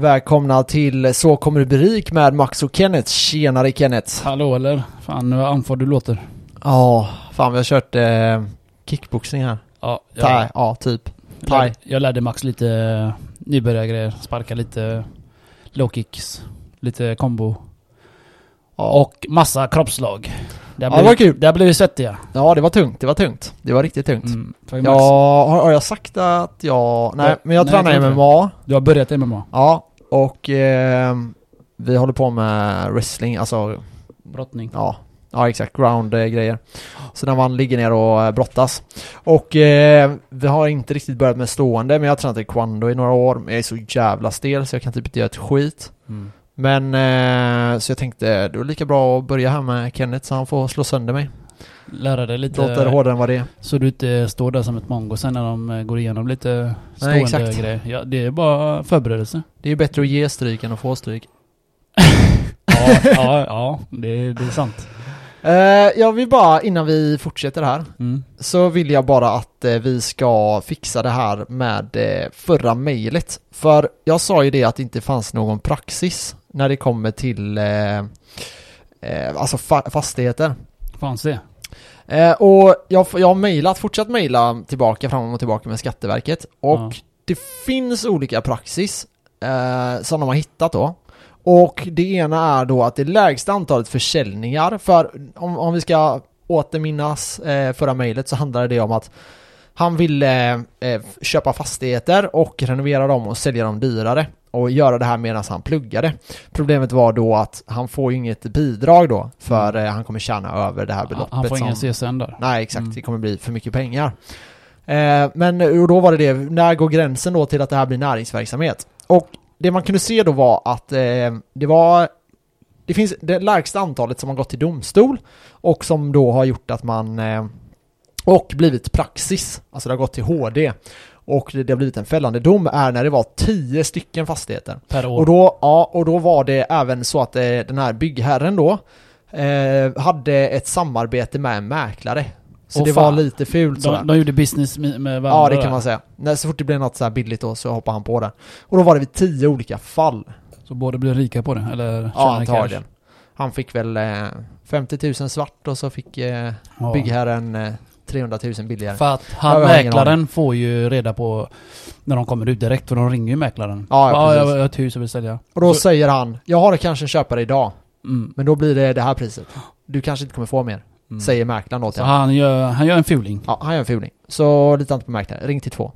Välkomna till Så kommer du bli rik med Max och Kenneth. Tjenare Kenneth! Hallå eller? Fan vad andfådd du låter. Ja, fan vi har kört eh, kickboxning här. Ja, Thai, ja typ. jag, Thai. jag lärde Max lite eh, nybörjargrejer. Sparka lite low kicks, lite combo. Ja. Och massa kroppslag. Det har Ja, det var kul. Det har blivit svettiga. ja, det var tungt, det var tungt. Det var riktigt tungt. Mm. För Max, Ja, har, har jag sagt att jag... Nej, Ja, men jag nej, jag tränar inte MMA. Du har börjat MMA. Ja, och eh, vi håller på med wrestling, alltså Brottning. Ja, ja exakt. Ground-grejer. Så när man ligger ner och eh, brottas. Och eh, vi har inte riktigt börjat med stående, men jag har tränat taekwondo i några år. Men jag är så jävla stel så jag kan typ inte göra ett skit. Mm. Men, eh, så jag tänkte det var lika bra att börja här med Kenneth så han får slå sönder mig. Lära dig Det låter lite hårdare än vad det är. så du inte står där som ett mongo sen när de eh, går igenom lite Nej, stående exakt. grejer. Ja, det är bara förberedelse. Det är ju bättre att ge stryk än att få stryk. Ja, ja, ja det, det är sant. Eh, jag vill bara, innan vi fortsätter här, Mm. så vill jag bara att eh, vi ska fixa det här med eh, förra mejlet. För jag sa ju det att det inte fanns någon praxis när det kommer till alltså fa- fastigheter. Fanns det? Eh, och jag, jag har mejlat, fortsatt mejla tillbaka fram och tillbaka med Skatteverket och Ja. det finns olika praxis eh, som de har hittat då. Och det ena är då att det lägsta antalet försäljningar, för om, om vi ska återminnas eh, förra mejlet så handlade det om att han ville eh, köpa fastigheter och renovera dem och sälja dem dyrare och göra det här medan han pluggade. Problemet var då att han får ju inget bidrag då för eh, han kommer tjäna över det här beloppet. Han får ingen CSN där. Nej, exakt. Mm. Det kommer bli för mycket pengar. Eh, men och då var det det, när går gränsen då till att det här blir näringsverksamhet? Och det man kunde se då var att eh, det var det finns det lägsta antalet som har gått till domstol och som då har gjort att man eh, och blivit praxis, alltså det har gått till HD och det, har blivit en fällande dom är när det var 10 stycken fastigheter. Per år. Och då, ja, och då var det även så att eh, den här byggherren då eh, hade ett samarbete med en mäklare. Så Åh, det var fan. lite fult sådär. de, de gjorde business med, varandra. Ja, det kan där. man säga. När, så fort det blev något så här billigt då så hoppade han på det. Och då var det vid tio olika fall. Så båda blev rika på det? Eller Ja, antagligen. cash? Han fick väl eh, 50 000 svart och så fick eh, Ja. byggherren eh, 300 000 billigare. För att han, mäklaren får ju reda på när de kommer ut direkt, för de ringer ju mäklaren. Ja, ja, ja jag, har ett hus jag vill sälja. Och då Så- säger han, jag har kanske en köpare idag, Mm, men då blir det det här priset. Du kanske inte kommer få mer, mm. säger mäklaren Så honom. han gör, han gör en fuling. Ja, han gör en fuling. Så lita inte på mäklaren, ring till två.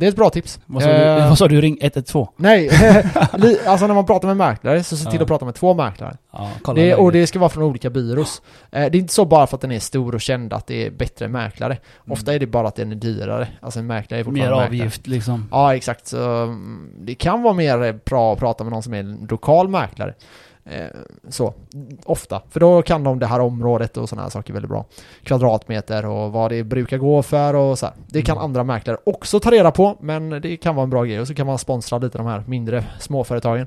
Mm. Det är ett bra tips. Vad sa, Eh, du, vad sa du? Ring 112? Nej, alltså när man pratar med mäklare så se till Ja. att prata med två mäklare. Ja, Det, och det ska vara från olika byrås. Eh, det är inte så bara för att den är stor och känd att det är bättre mäklare. Ofta är det bara att den är dyrare. Alltså en mäklare är Mm. Mer fortfarande mäklare. avgift liksom. Ja, exakt. Så, mm, det kan vara mer bra att prata med någon som är en lokal mäklare. Eh, så, ofta. För då kan de det här området och sådana här saker väldigt bra. Kvadratmeter och vad det brukar gå för och så här. Det kan Mm. andra mäklare också ta reda på, men det kan vara en bra grej. Och så kan man sponsra lite de här mindre småföretagen.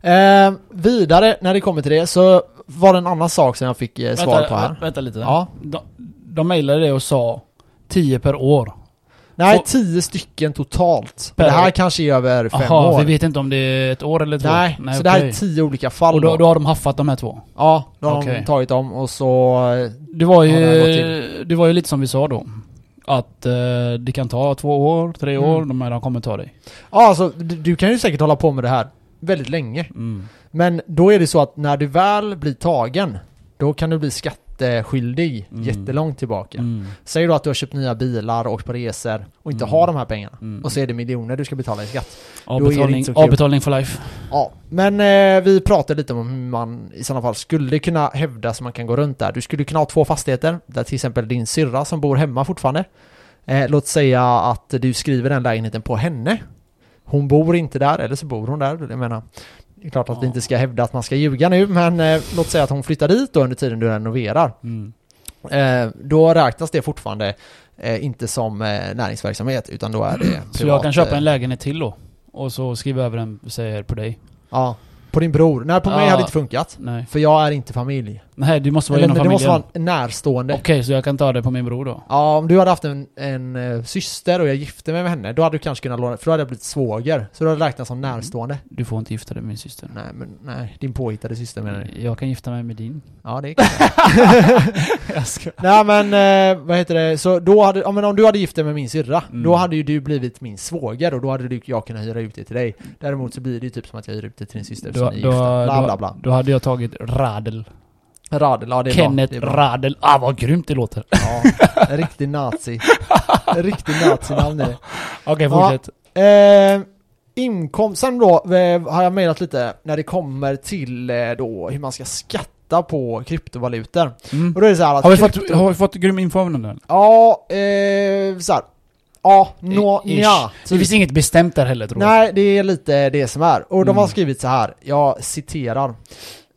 Eh, vidare, när det kommer till det, så var det en annan sak som jag fick eh, svar vänta, på här. vä- Vänta lite. Ja. De, de mejlade det och sa 10 per år. Nej, tio stycken totalt. Per det här kanske är över fem Jaha, år. vi vet inte om det är ett år eller två? Nej, så det här är okej. tio olika fall Och då, då. har de haffat de här två? Ja, då har Okej. de tagit dem och så... eh, Det var det ju, det var ju lite som vi sa då. Att eh, det kan ta två år, tre Mm. år, de här de kommer ta dig. Ja, alltså du, du kan ju säkert hålla på med det här väldigt länge. Mm. Men då är det så att när du väl blir tagen, då kan du bli skatteskyldig Mm. jättelångt tillbaka. Mm. Säg då att du har köpt nya bilar och åkt på resor och inte Mm. har de här pengarna. Mm. Och så är det miljoner du ska betala i skatt. Avbetalning, avbetalning for life. Ja, men eh, vi pratade lite om hur man i sådana fall skulle kunna hävda så man kan gå runt där. Du skulle kunna ha två fastigheter, där till exempel din syrra som bor hemma fortfarande. Eh, låt säga att du skriver den lägenheten på henne. Hon bor inte där, eller så bor hon där. Jag menar, det är klart att vi Ja. inte ska hävda att man ska ljuga nu, men eh, låt säga att hon flyttar dit då under tiden du renoverar. Mm. Eh, då räknas det fortfarande eh, inte som eh, näringsverksamhet, utan då är det privat. Så jag kan köpa eh, en lägenhet till då? Och så skriva över den, säger på dig? Ja, på din bror. Nej, på mig Ja. hade det inte funkat. Nej. För jag är inte familj. Nej, du måste vara Eller, inom det måste familjen. vara en närstående. Okej, så jag kan ta det på min bror då? Ja, om du hade haft en, en eh, syster och jag gifte mig med henne, då hade du kanske kunnat låna, för då hade jag blivit svåger. Så då hade det räknats som närstående. Du får inte gifta dig med min syster. Nej, men nej, din påhittade syster menar du? Jag kan gifta mig med din. Ja, det kan jag ska. Nej men, eh, vad heter det, så då hade, ja, men om du hade gift dig med min syrra, Mm. då hade ju du blivit min svåger och då hade du, jag kunnat hyra ut det till dig. Däremot så blir det ju typ som att jag hyr ut det till din syster Då, som då, ni är gifta. Bla då, bla bla. då hade jag tagit Radel. Radel, ja det är Kenneth bra. Det är bra. Radel. Ah, vad grymt det låter. Ja, en riktig nazi. En riktig nazi-namn är det. Okej, Ja. fortsätt. Eh, inkomsten då eh, har jag mejlat lite när det kommer till eh, då hur man ska skatta på kryptovalutor. Mm. Och då är det så att Har vi, krypto- fått, har vi fått grym info om den? Ja, eh, så här. Ja, Ish. nja. Det finns inget bestämt där heller tror jag. Nej, det är lite det som är. Och de har Mm. skrivit så här, jag citerar.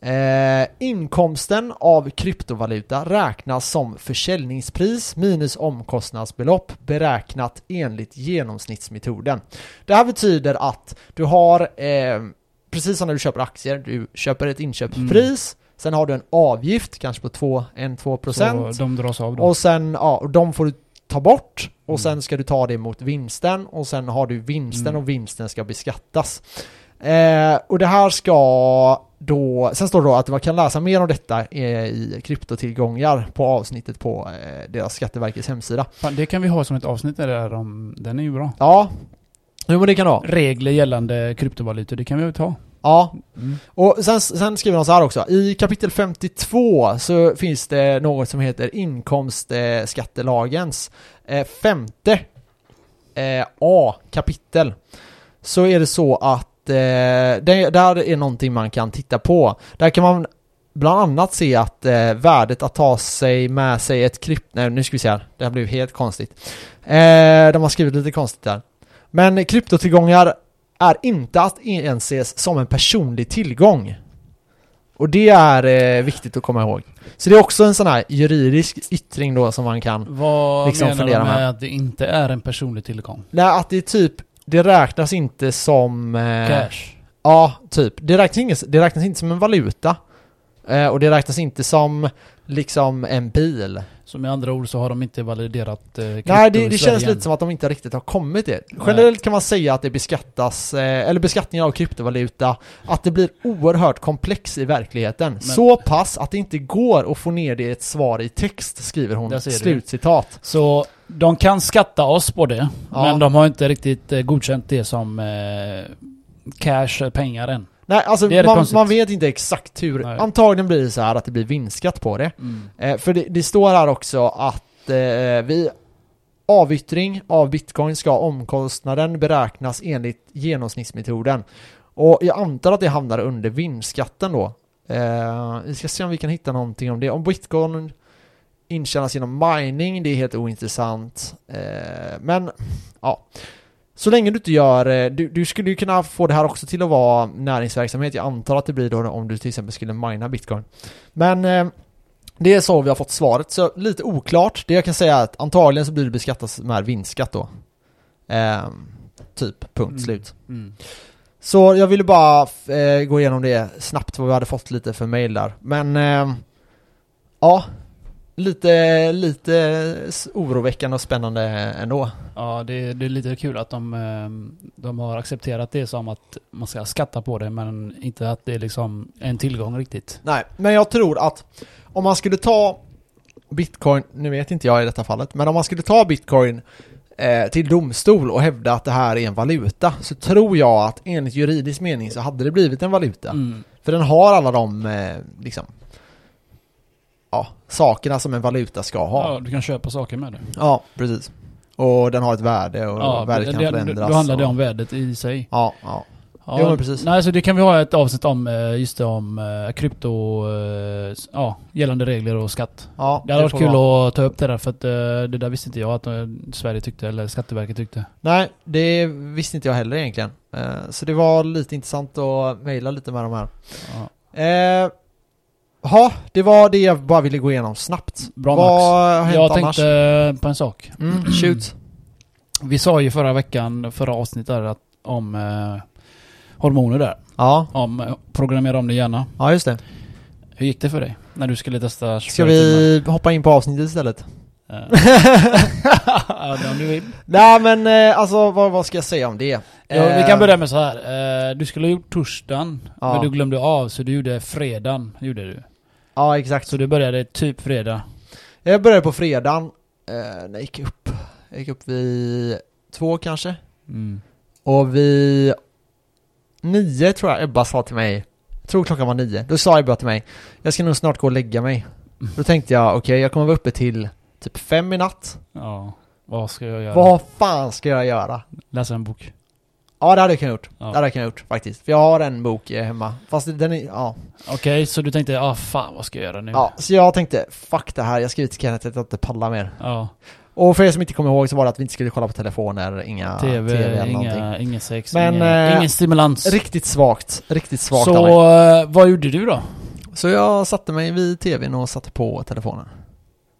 Eh, inkomsten av kryptovaluta räknas som försäljningspris minus omkostnadsbelopp beräknat enligt genomsnittsmetoden. Det här betyder att du har, eh, precis som när du köper aktier, du köper ett inköpspris, sen har du en avgift, kanske på 2-1-2 procent. Så de dras av då. Och sen, ja, och de får du ta bort och Mm. sen ska du ta det mot vinsten och sen har du vinsten Mm. och vinsten ska beskattas. Eh, och det här ska då, sen står det då att man kan läsa mer om detta eh, i kryptotillgångar på avsnittet på eh, deras Skatteverkets hemsida. Fan, det kan vi ha som ett avsnitt där om... Den är ju bra. Ja, jo men det kan ha. Regler gällande kryptovalutor, det kan vi väl ta? Ja, Mm. och sen, sen skriver de så här också. I kapitel 52 så finns det något som heter inkomstskattelagens eh, femte eh, A kapitel. Så är det så att eh, det, där är någonting man kan titta på. Där kan man bland annat se att eh, värdet att ta sig med sig ett krypt... Nej, nu ska vi se här. Det här blev helt konstigt. Eh, de har skrivit lite konstigt där. Men kryptotillgångar är inte att anses som en personlig tillgång. Och det är eh, viktigt att komma ihåg. Så det är också en sån här juridisk yttring då som man kan... Vad Liksom menar fundera du med med. att det inte är en personlig tillgång? Nej, att det är typ... Det räknas inte som... Eh, Cash? Ja, typ. Det räknas, inte, det räknas inte som en valuta. Eh, och det räknas inte som liksom en bil. Så med andra ord så har de inte validerat eh, Nej, det, det känns än. lite som att de inte riktigt har kommit dit. Generellt kan man säga att det beskattas, eh, eller beskattningen av kryptovaluta, att det blir oerhört komplex i verkligheten. Så pass att det inte går att få ner det i ett svar i text, skriver hon. Slutcitat. Så de kan skatta oss på det, Ja. men de har inte riktigt eh, godkänt det som eh, cash, pengar än. Nej, alltså man, man vet inte exakt hur. Nej. Antagligen blir det så här att det blir vinstskatt på det. Mm. Eh, för det, det står här också att eh, vid avyttring av bitcoin ska omkostnaden beräknas enligt genomsnittsmetoden. Och jag antar att det hamnar under vinstskatten då. Eh, vi ska se om vi kan hitta någonting om det. Om bitcoin intjänas genom mining, det är helt ointressant. Eh, men, ja. Så länge du inte gör, eh, du, du skulle ju kunna få det här också till att vara näringsverksamhet. Jag antar att det blir då om du till exempel skulle mina bitcoin. Men eh, det är så vi har fått svaret, så lite oklart. Det jag kan säga är att antagligen så blir det beskattas med vinstskatt då. Ehm, typ, punkt Mm. slut. Mm. Så jag ville bara eh, gå igenom det snabbt, vad vi hade fått lite för mail där. Men, ehm, ja. Lite, lite oroväckande och spännande ändå. Ja, det, det är lite kul att de, eh, de har accepterat det som att man ska skatta på det, men inte att det är liksom en tillgång riktigt. Nej, men jag tror att om man skulle ta bitcoin, nu vet inte jag i detta fallet, men om man skulle ta bitcoin eh, till domstol och hävda att det här är en valuta så tror jag att enligt juridisk mening så hade det blivit en valuta. Mm. För den har alla de eh, liksom sakerna som en valuta ska ha. Ja, du kan köpa saker med det. Ja, precis. Och den har ett värde och Ja, värdet kan det, förändras. då handlar det och, om värdet i sig. Ja, ja. Ja, Jo, men precis. Nej, så det kan vi ha ett avsnitt om, eh, just det om eh, krypto, eh, ja, gällande regler och skatt. ja Det hade varit kul vara. att ta upp det där för att det där visste inte jag att Sverige tyckte, eller Skatteverket tyckte. Nej, det visste inte jag heller egentligen. Så det var lite intressant att mejla lite med de här. Ja. Eh, Ja, det var det jag bara ville gå igenom snabbt. Bra, Vad Max. har Jag annars? tänkte på en sak. Mm, shoot. Vi sa ju förra veckan, förra avsnittet att, om eh, hormoner där. Ja, Om eh, programmera om din hjärna. ja just det. Hur gick det för dig? När du skulle testa Ska 24 vi hoppa in på avsnittet istället? timmar? ja, om du vill. Nej men eh, alltså vad, vad ska jag säga om det? Ja, vi Eh, kan börja med så här. Eh, Du skulle ha gjort torsdagen, Ja. men du glömde av så du gjorde fredagen. Gjorde du. Ja exakt. Så du började typ fredag. Jag började på fredagen, eh, jag gick upp. Jag gick upp vid två kanske. Mm. Och vid nio tror jag Ebba sa till mig, jag tror klockan var nio, då sa Ebba till mig, jag ska nog snart gå och lägga mig. Då tänkte jag, okej jag kommer vara uppe till typ fem i natt. Ja. Vad ska jag göra? Vad fan ska jag göra? Läsa en bok. Ja det hade jag kunnat gjort. Ja. Det hade jag kunnat gjort faktiskt. För jag har en bok eh, hemma. Fast den är, ja. Okej, så du tänkte, ah fan vad ska jag göra nu? ja. Så jag tänkte, fuck det här, jag skriver till Kenneth att jag inte pallar mer. Ja. Och för er som inte kommer ihåg så var det att vi inte skulle kolla på telefoner, inga TV, eller någonting. inga, sex, Men, ingen, eh, ingen stimulans. Riktigt svagt, riktigt svagt av så mig. eh, vad gjorde du då? Så jag satte mig vid tvn och satte på telefonen.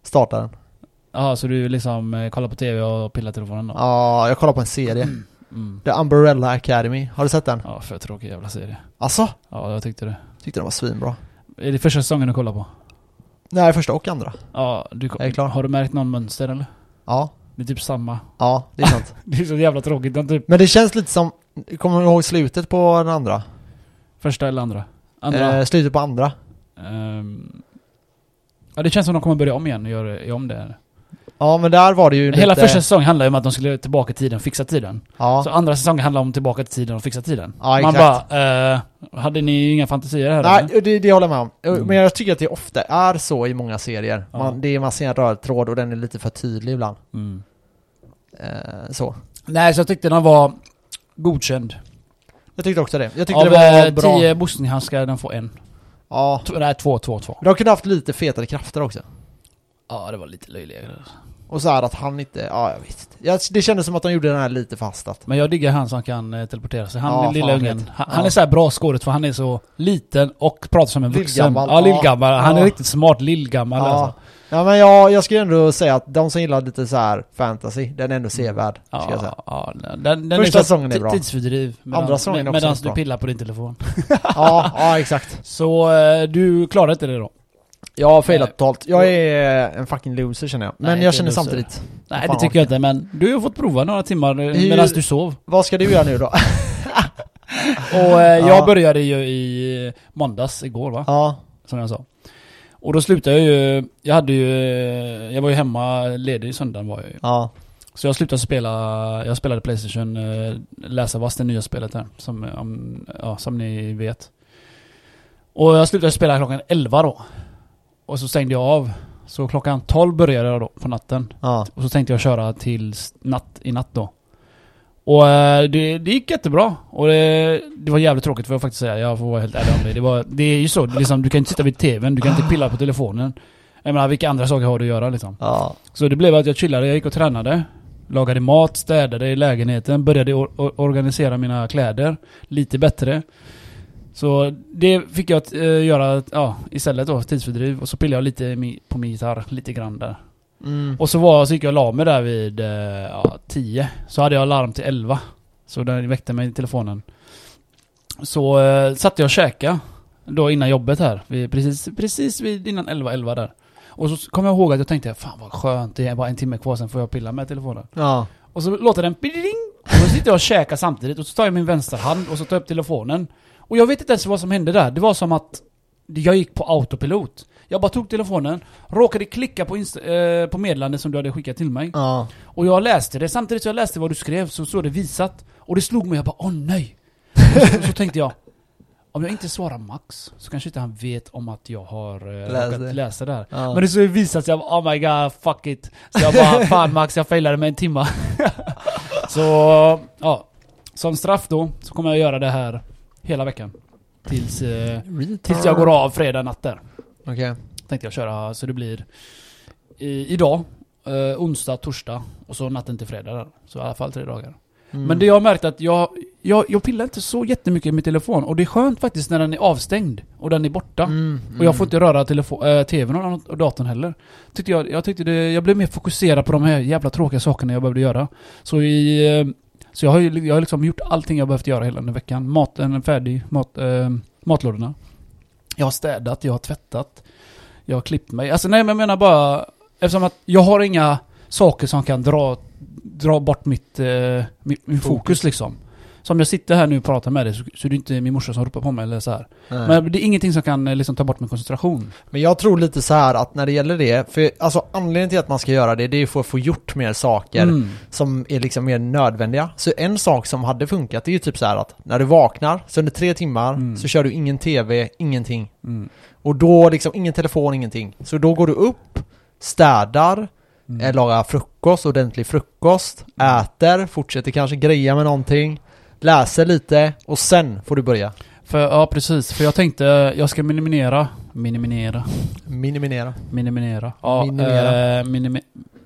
Startade den. Ja, så du liksom eh, kollar på TV och pillar telefonen då? Ja, jag kollar på en serie. Mm. The Umbrella Academy. Har du sett den? Ja, för tråkig jävla serie. Alltså? Ja, jag tyckte det. Tyckte den var svinbra. Är det första säsongen du kollar på? Nej, första och andra. Ja, du, är klar. har du märkt någon mönster eller? Ja. Det är typ samma. Ja, det är sant. Det är så jävla tråkigt. Den typ Men det känns lite som, kommer du ihåg slutet på den andra? första eller andra? Andra? Eh, slutet på andra. ehm, ja, det känns som de kommer börja om igen och göra om det. Ja, men där var det ju Hela lite... första säsongen handlar ju om att de skulle tillbaka i tiden och fixa tiden. Ja. Så andra säsongen handlar om tillbaka till tiden och fixa tiden. Ja, Man exakt. bara, eh, hade ni inga fantasier här Nej, det, det håller jag med om. Mm. Men jag tycker att det ofta är så i många serier. Ja. Man, det är, man ser en röd tråd och den är lite för tydlig ibland. Mm. Eh, så. Nej, så jag tyckte den var godkänd. Jag tyckte också det. Jag tyckte Av det var eh, bra. tio boxningshandskar, den får en. Ja. T- nej, två, två, två. De kunde haft lite fetare krafter också. Ja, det var lite löjliga grejer. Och så här att han inte, ja jag vet. Jag, Det kändes som att de gjorde den här lite fastat. Men jag diggar han som kan eh, teleportera sig. Han Ja, den lilla fan, ungen. vet. Han, Ja. han är så här bra skådet för han är så liten och pratar som en vuxen. Lillgammal. Ja, lillgammal. Han är Ja. riktigt smart lillgammal Ja. alltså. ja men jag, jag skulle ändå säga att de som gillar lite så här fantasy, den är ändå sevärd. Ska jag säga. Ja, ja, den, den Första är så säsongen är ti- bra. Tidsfördriv. Andra säsongen är med, också Medan bra. du pillar på din telefon. Ja, ja exakt. Så eh, du klarade inte det då? Jag har failat Nej. totalt. Jag är en fucking loser känner jag. Men Nej, jag känner loser. samtidigt, Nej Fan, det tycker jag inte men du har fått prova några timmar eh, medan du sov. vad ska du göra nu då? Och eh, Ja. jag började ju i måndags igår va? ja, Som jag sa. Och då slutade jag ju, jag hade ju, eh, jag var ju hemma ledig söndagen var jag ju. ja, Så jag slutade spela, jag spelade Playstation, eh, Läsa vass, det nya spelet här. Som, eh, om, ja, som ni vet. Och jag slutade spela klockan 11 då. Och så stängde jag av. Så klockan 12 började jag då på natten. ja. Och så tänkte jag köra till natt, i natt då. Och eh, det, det gick jättebra. Och det, det var jävligt tråkigt får jag faktiskt säga. Jag får vara helt ärlig om det. Det, var, det är ju så, liksom, du kan inte sitta vid TVn, du kan inte pilla på telefonen. Jag menar, vilka andra saker har du att göra liksom? ja. Så det blev att jag chillade, jag gick och tränade. Lagade mat, städade i lägenheten, började or organisera mina kläder lite bättre. Så det fick jag att eh, göra ja, istället då, tidsfördriv. Och så pillade jag lite på min gitarr, lite grann där. Mm. Och så, var, så gick jag och la mig där vid eh, ja, 10. Så hade jag larm till 11. Så den väckte mig i telefonen. Så eh, satte jag och käka då innan jobbet här. Vid, precis, precis vid innan 11, 11 där. Och så kom jag ihåg att jag tänkte, fan vad skönt, det är bara en timme kvar sen får jag pilla med telefonen. Ja. Och så låter den piding Och så sitter jag och käkar samtidigt och så tar jag min vänsterhand och så tar jag upp telefonen. Och jag vet inte ens vad som hände där. Det var som att jag gick på autopilot. Jag bara tog telefonen, råkade klicka på, inst- eh, på meddelandet som du hade skickat till mig. Ja. Och jag läste det, samtidigt som jag läste vad du skrev så såg det visat. Och det slog mig, jag bara åh nej! Så, så tänkte jag, om jag inte svarar Max så kanske inte han vet om att jag har eh, Läst råkat det. läsa det här. Ja. Men det så visat sig, jag bara, oh my god, fuck it. Så jag bara, fan Max, jag failade med en timma. så, ja. Som straff då, så kommer jag göra det här hela veckan. Tills, eh, tills jag går av fredag natt där. Okej. Tänkte jag köra, så det blir i, idag, eh, onsdag, torsdag och så natten till fredag där. Så i alla fall tre dagar. Mm. Men det jag har märkt att jag, jag, jag pillar inte så jättemycket med telefon. Och det är skönt faktiskt när den är avstängd och den är borta. Mm. Och jag får inte röra telefon, äh, tvn och, och datorn heller. Tyckte jag, jag tyckte det, jag blev mer fokuserad på de här jävla tråkiga sakerna jag behövde göra. Så i, eh, så jag har ju jag har liksom gjort allting jag behövt göra hela den veckan. Maten är färdig, mat, eh, matlådorna. Jag har städat, jag har tvättat, jag har klippt mig. Alltså nej men jag menar bara, eftersom att jag har inga saker som kan dra, dra bort mitt, eh, min, min fokus liksom. Som jag sitter här nu och pratar med dig så, så är det inte min morsa som ropar på mig eller så här. Nej. Men det är ingenting som kan eh, liksom ta bort min koncentration. Men jag tror lite så här att när det gäller det, för alltså anledningen till att man ska göra det, det är för att få gjort mer saker Mm. som är liksom mer nödvändiga. Så en sak som hade funkat, det är ju typ så här att när du vaknar, så under tre timmar, Mm. så kör du ingen TV, ingenting. Mm. Och då liksom, ingen telefon, ingenting. Så då går du upp, städar, Mm. eh, lagar frukost, ordentlig frukost, äter, fortsätter kanske greja med någonting, läser lite och sen får du börja För, ja precis, för jag tänkte jag ska minimera, minimera, minimera. minimera. Ja, Minimera. Eh, minimi,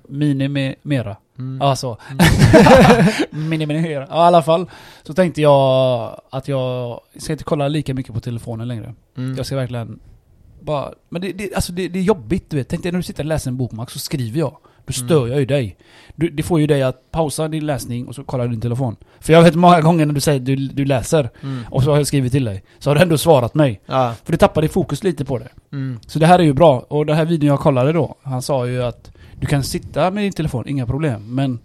minimera. Mm. Ja, så. minimera. Ja, i alla fall. Så tänkte jag att jag ska inte kolla lika mycket på telefonen längre. Mm. Jag ska verkligen bara... Men det, det, alltså det, det är jobbigt du vet. Tänk dig när du sitter och läser en bokmark så skriver jag. Då Mm. stör jag ju dig. Du, det får ju dig att pausa din läsning och så kollar du din telefon. För jag vet många gånger när du säger du, du läser Mm. och så har jag skrivit till dig. Så har du ändå svarat mig. Ja. För du tappar ditt fokus lite på det. Mm. Så det här är ju bra. Och den här videon jag kollade då, han sa ju att du kan sitta med din telefon, inga problem. Men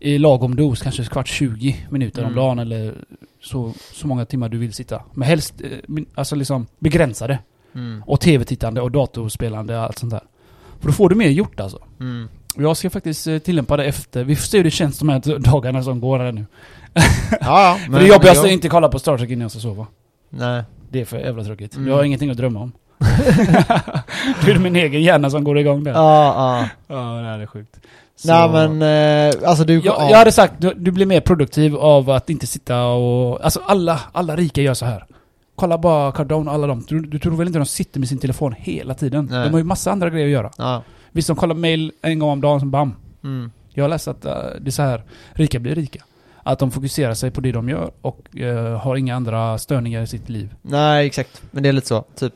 i lagom dos, kanske kvart 20 minuter om Mm. dagen eller så, så många timmar du vill sitta. Men helst, eh, alltså liksom begränsa det. Mm. Och tv-tittande och datorspelande och allt sånt där. För då får du mer gjort alltså. Mm. Jag ska faktiskt eh, tillämpa det efter, vi får se hur det känns de här dagarna som går här nu. Ja, ja. För det jobbigaste är inte kolla på Star Trek innan jag ska sova. Nej. Det är för jävla tråkigt. Mm. Jag har ingenting att drömma om. det är min egen hjärna som går igång där. Ja, ja. Ja, det här är sjukt. Så- Nej men, eh, alltså du... jag, ja. jag hade sagt, du, du blir mer produktiv av att inte sitta och... Alltså alla, alla rika gör så här. Kolla bara Cardone och alla dem. Du, du tror väl inte de sitter med sin telefon hela tiden? Nej. De har ju massa andra grejer att göra. Ja. Visst, de kollar mail en gång om dagen, som bam. Mm. Jag har läst att eh, det är så här, rika blir rika. Att de fokuserar sig på det de gör och eh, har inga andra störningar i sitt liv. Nej, exakt. Men det är lite så, typ.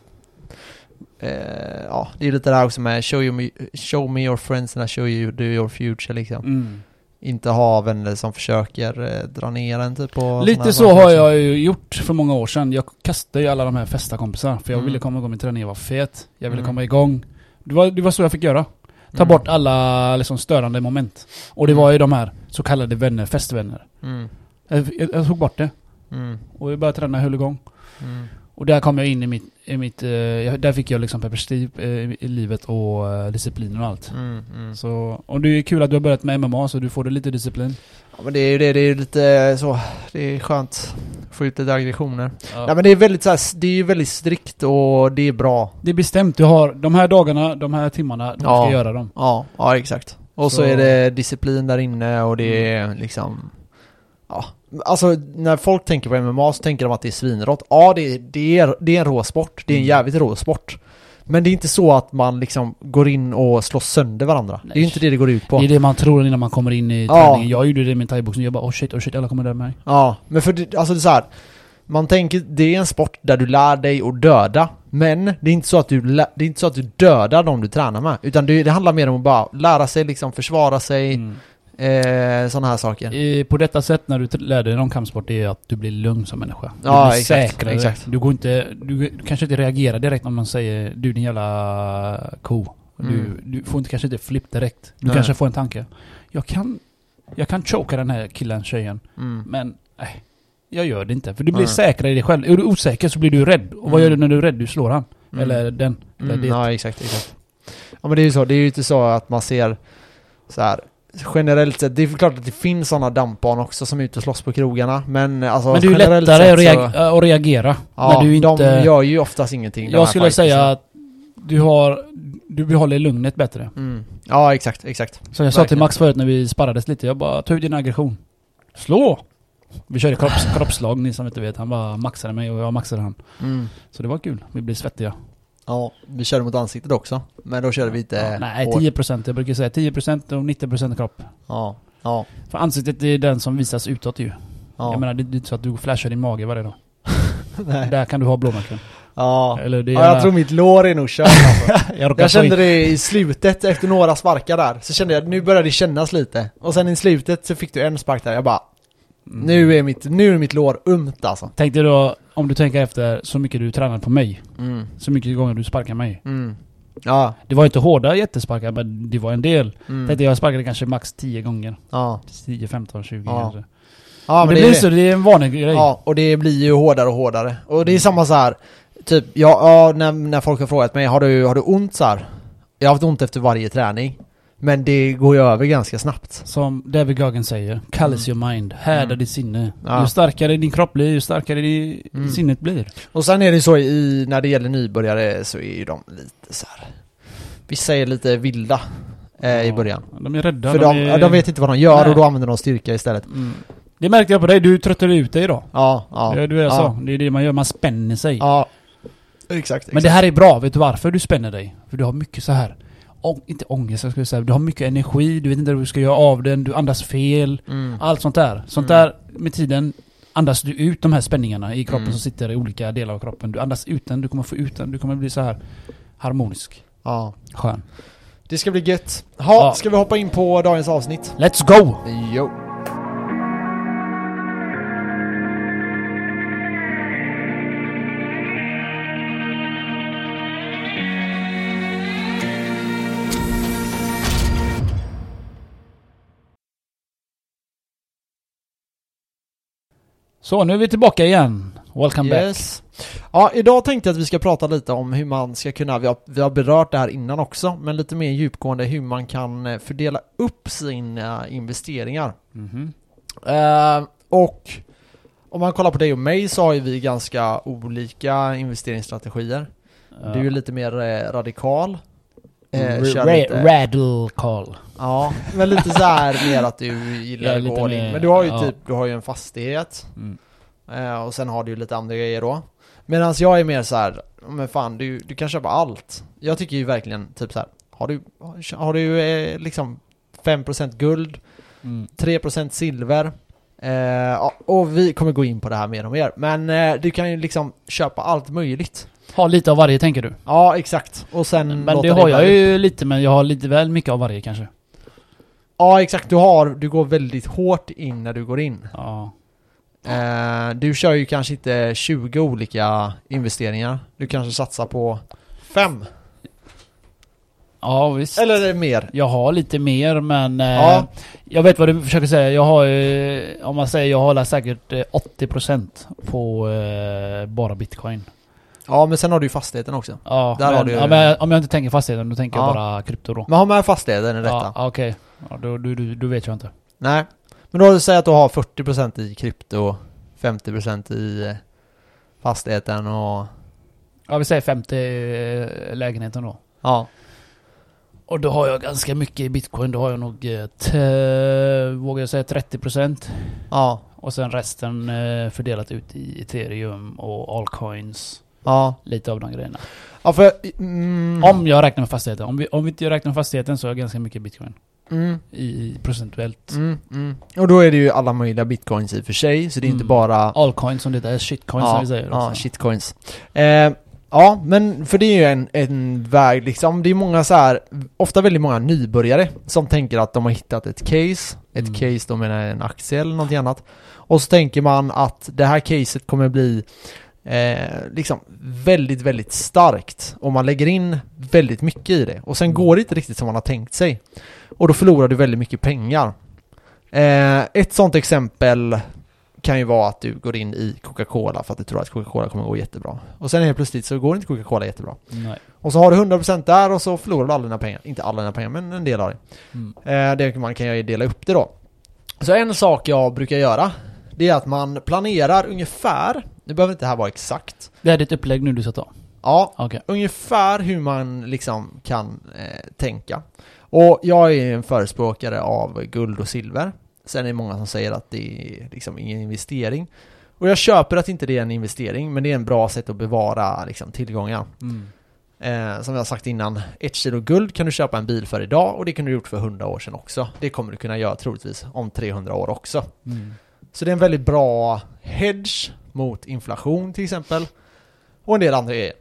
Eh, ja, det är lite det här också med show, you me, show me your friends and I show you do your future liksom. Mm. Inte ha vänner som försöker dra ner en typ på Lite så har jag ju gjort för många år sedan. Jag kastade ju alla de här festa kompisar för jag Mm. ville komma igång med träning, jag var fet. Jag ville Mm. komma igång. Det var, det var så jag fick göra. Ta Mm. bort alla liksom, störande moment. Och det Mm. var ju de här så kallade vänner, festvänner. Mm. Jag, jag, jag tog bort det. Mm. Och jag började träna, höll igång. Mm. Och där kom jag in i mitt, i mitt eh, där fick jag liksom perspektiv eh, i, i livet och eh, disciplin och allt. Mm. Mm. Så, och det är kul att du har börjat med MMA så du får det lite disciplin. Ja, men det är ju det, det är lite så, det är skönt att få ut lite aggressioner. Ja. Nej men det är väldigt så här, det är ju väldigt strikt och det är bra. Det är bestämt, du har de här dagarna, de här timmarna, du Ja. ska göra dem. Ja, ja exakt. Och så, Så- är det disciplin där inne och det är liksom Ja, alltså när folk tänker på MMA så tänker de att det är svinrått. Ja, det är, det är, det är en rå sport. Det är en Mm. jävligt rå sport. Men det är inte så att man liksom går in och slår sönder varandra. Det är ju Nej. inte det det går ut på. Det är det man tror innan man kommer in i Ja. träningen. Jag gjorde det med thaiboxning, jag bara oh shit, oh shit, alla kommer döda mig. Ja, men för det, alltså det är så här. Man tänker, det är en sport där du lär dig att döda. Men det är inte så att du, det är inte så att du dödar de du tränar med. Utan det, det handlar mer om att bara lära sig liksom försvara sig, Mm. Eh, sådana här saker. I, på detta sätt när du lär dig någon kampsport, det är att du blir lugn som människa. Du Ja, blir exakt, säkrare. exakt. Du går inte, du, du kanske inte reagerar direkt om man säger du din jävla ko. Du, Mm. du får inte, kanske inte flipp direkt. Du Nej. kanske får en tanke. Jag kan, jag kan choka den här killen, tjejen. Mm. Men, nej. Jag gör det inte. För du blir Nej. säkrare i dig själv. Är du osäker så blir du rädd. Och vad Mm. gör du när du är rädd? Du slår han. Mm. Eller den. Eller Mm, det. ja, exakt, exakt. Ja men det är ju så, det är ju inte så att man ser så här generellt sett, det är klart att det finns sådana dampbarn också som är ute och slåss på krogarna, men alltså Men det är ju lättare att, reag- att reagera. Ja, när du inte... de gör ju oftast ingenting. jag skulle säga att du har... Du behåller lugnet bättre. Mm. Ja, exakt, exakt. Så jag sa till Verkligen. Max förut när vi sparrades lite, jag bara ta ut din aggression. Slå! Vi körde kropps, kroppsslag, ni som inte vet. Han bara maxade mig och jag maxade han. Mm. Så det var kul. Vi blev svettiga. Ja, vi körde mot ansiktet också, men då körde vi inte Ja, nej, hårt. 10%. Jag brukar säga 10% och 90% kropp. Ja, ja, För ansiktet är den som visas utåt ju. ja. Jag menar, det är inte så att du flashar din mage varje dag. Nej. Där kan du ha blåmärken. Ja. Eller det ja, jag tror mitt lår är nog kört alltså. jag, Jag kände det i slutet, efter några sparkar där, så kände jag nu börjar det kännas lite. Och sen i slutet så fick du en spark där, jag bara. Nu är mitt, nu är mitt lår ömt alltså. Tänk dig då, om du tänker efter, så mycket du tränar på mig. Mm. Så mycket gånger du sparkar mig. Mm. Ja. Det var inte hårda jättesparkar, men det var en del. Mm. Tänkte jag sparkade kanske max 10 gånger. Ja. 10, 15, 20 Ja. kanske. Ja, men det, blir så, det är en vanlig grej. Ja, och det blir ju hårdare och hårdare. Och det är samma så här. Typ, ja, ja när, när folk har frågat mig, har du, har du ont så här? Jag har haft ont efter varje träning. Men det går ju över ganska snabbt. Som David Goggins säger, Callis your mind, härda Mm. ditt sinne. Ja. Ju starkare din kropp blir, ju starkare din Mm. sinnet blir. Och sen är det så i, när det gäller nybörjare så är ju de lite så här. Vissa är lite vilda eh, i Ja. början. De är rädda. För de, är... ja, de vet inte vad de gör Nej. och då använder de styrka istället. Mm. Det märkte jag på dig, du tröttade ut dig idag. Ja, ja. Ja, du vet jag ja. sa. Det är det man gör, man spänner sig. Ja. Exakt, Men det här är bra, vet du varför du spänner dig? För du har mycket så här Ång, inte ångest, jag skulle säga. Du har mycket energi, du vet inte hur du ska göra av den, du andas fel. Mm. Allt sånt där. Sånt Mm. där, med tiden andas du ut de här spänningarna i kroppen Mm. som sitter i olika delar av kroppen. Du andas ut den, du kommer få ut den, du kommer bli så här harmonisk. Ja. Skön. Det ska bli gött. Ha, Ja. ska vi hoppa in på dagens avsnitt? Let's go! Jo. Så, nu är vi tillbaka igen. Welcome back. Yes. Ja, idag tänkte jag att vi ska prata lite om hur man ska kunna, vi har, vi har berört det här innan också, men lite mer djupgående hur man kan eh, fördela upp sina investeringar. Mhm. Eh, och om man kollar på dig och mig så har ju vi ganska olika investeringsstrategier. Du är lite mer eh, radikal. Eh, ra- lite, Radical. Ja, men lite så här mer att du gillar att gå in. mer- Men du har ju ja. typ, du har ju en fastighet. Mm. Eh, och sen har du ju lite andra grejer då. Medan jag är mer så här, men fan du, du kan köpa allt. Jag tycker ju verkligen typ så här, har du, har du eh, liksom 5% guld, Mm. 3% silver, eh, och vi kommer gå in på det här mer och mer. Men eh, du kan ju liksom köpa allt möjligt. Ha lite av varje tänker du? Ja, exakt. Och sen Men det har jag upp. ju lite, men jag har lite väl mycket av varje kanske. Ja, exakt. Du har, du går väldigt hårt in när du går in. Ja. Eh, du kör ju kanske inte 20 olika investeringar. Du kanske satsar på fem Ja visst. Eller mer. Jag har lite mer men... Eh, Ja. Jag vet vad du försöker säga. Jag har ju... Om man säger jag håller säkert eh, 80% på eh, bara bitcoin. Ja, men sen har du ju fastigheten också. Ja, Där men, har du- ja, men om jag inte tänker fastigheten då tänker Ja. jag bara krypto då. Men ha med fastigheten i detta. Ja, okej. Ja, då, då, då, då vet jag inte. Nej. Men då säger att du har 40% i krypto, 50% i eh, fastigheten och... Ja, vi säger 50 eh, lägenheten då. Ja. Och då har jag ganska mycket i bitcoin. Då har jag nog, eh, vågar jag säga 30%. Ja. Och sen resten fördelat ut i ethereum och allcoins. Ja. Lite av de grejerna. Ja, för... Mm, Om jag räknar med fastigheten. Om vi, om vi inte räknar med fastigheten så har jag ganska mycket bitcoin. Mm, I, procentuellt. mm, mm. Och då är det ju alla möjliga bitcoins i och för sig, så det är inte Mm. bara... Allcoins som det är, shitcoins som ja, vi säger ja, shitcoins. Eh, ja, men för det är ju en, en väg liksom. Det är många så här, ofta väldigt många nybörjare som tänker att de har hittat ett case. Ett Mm. case, då menar en aktie eller någonting annat. Och så tänker man att det här caset kommer bli eh, liksom väldigt, väldigt starkt. Och man lägger in väldigt mycket i det. Och sen går det inte riktigt som man har tänkt sig. Och då förlorar du väldigt mycket pengar. Eh, ett sånt exempel kan ju vara att du går in i Coca-Cola för att du tror att Coca-Cola kommer gå jättebra. Och sen helt plötsligt så går inte Coca-Cola jättebra. Nej. Och så har du 100% där och så förlorar du alla dina pengar. Inte alla dina pengar, men en del av det. Mm. Eh, det man kan ju dela upp det då. Så en sak jag brukar göra, det är att man planerar ungefär, nu behöver inte det här vara exakt, Det är ditt upplägg nu du ska ta? ja, Okej. ungefär hur man liksom kan eh, tänka. Och jag är en förespråkare av guld och silver. Sen är det många som säger att det är liksom ingen investering. Och jag köper att inte det är en investering, men det är en bra sätt att bevara liksom, tillgångar. Mm. Eh, som jag har sagt innan, ett kilo guld kan du köpa en bil för idag och det kunde du gjort för 100 år sedan också. Det kommer du kunna göra troligtvis om 300 år också. Mm. Så det är en väldigt bra hedge mot inflation till exempel. Och en del andra grejer.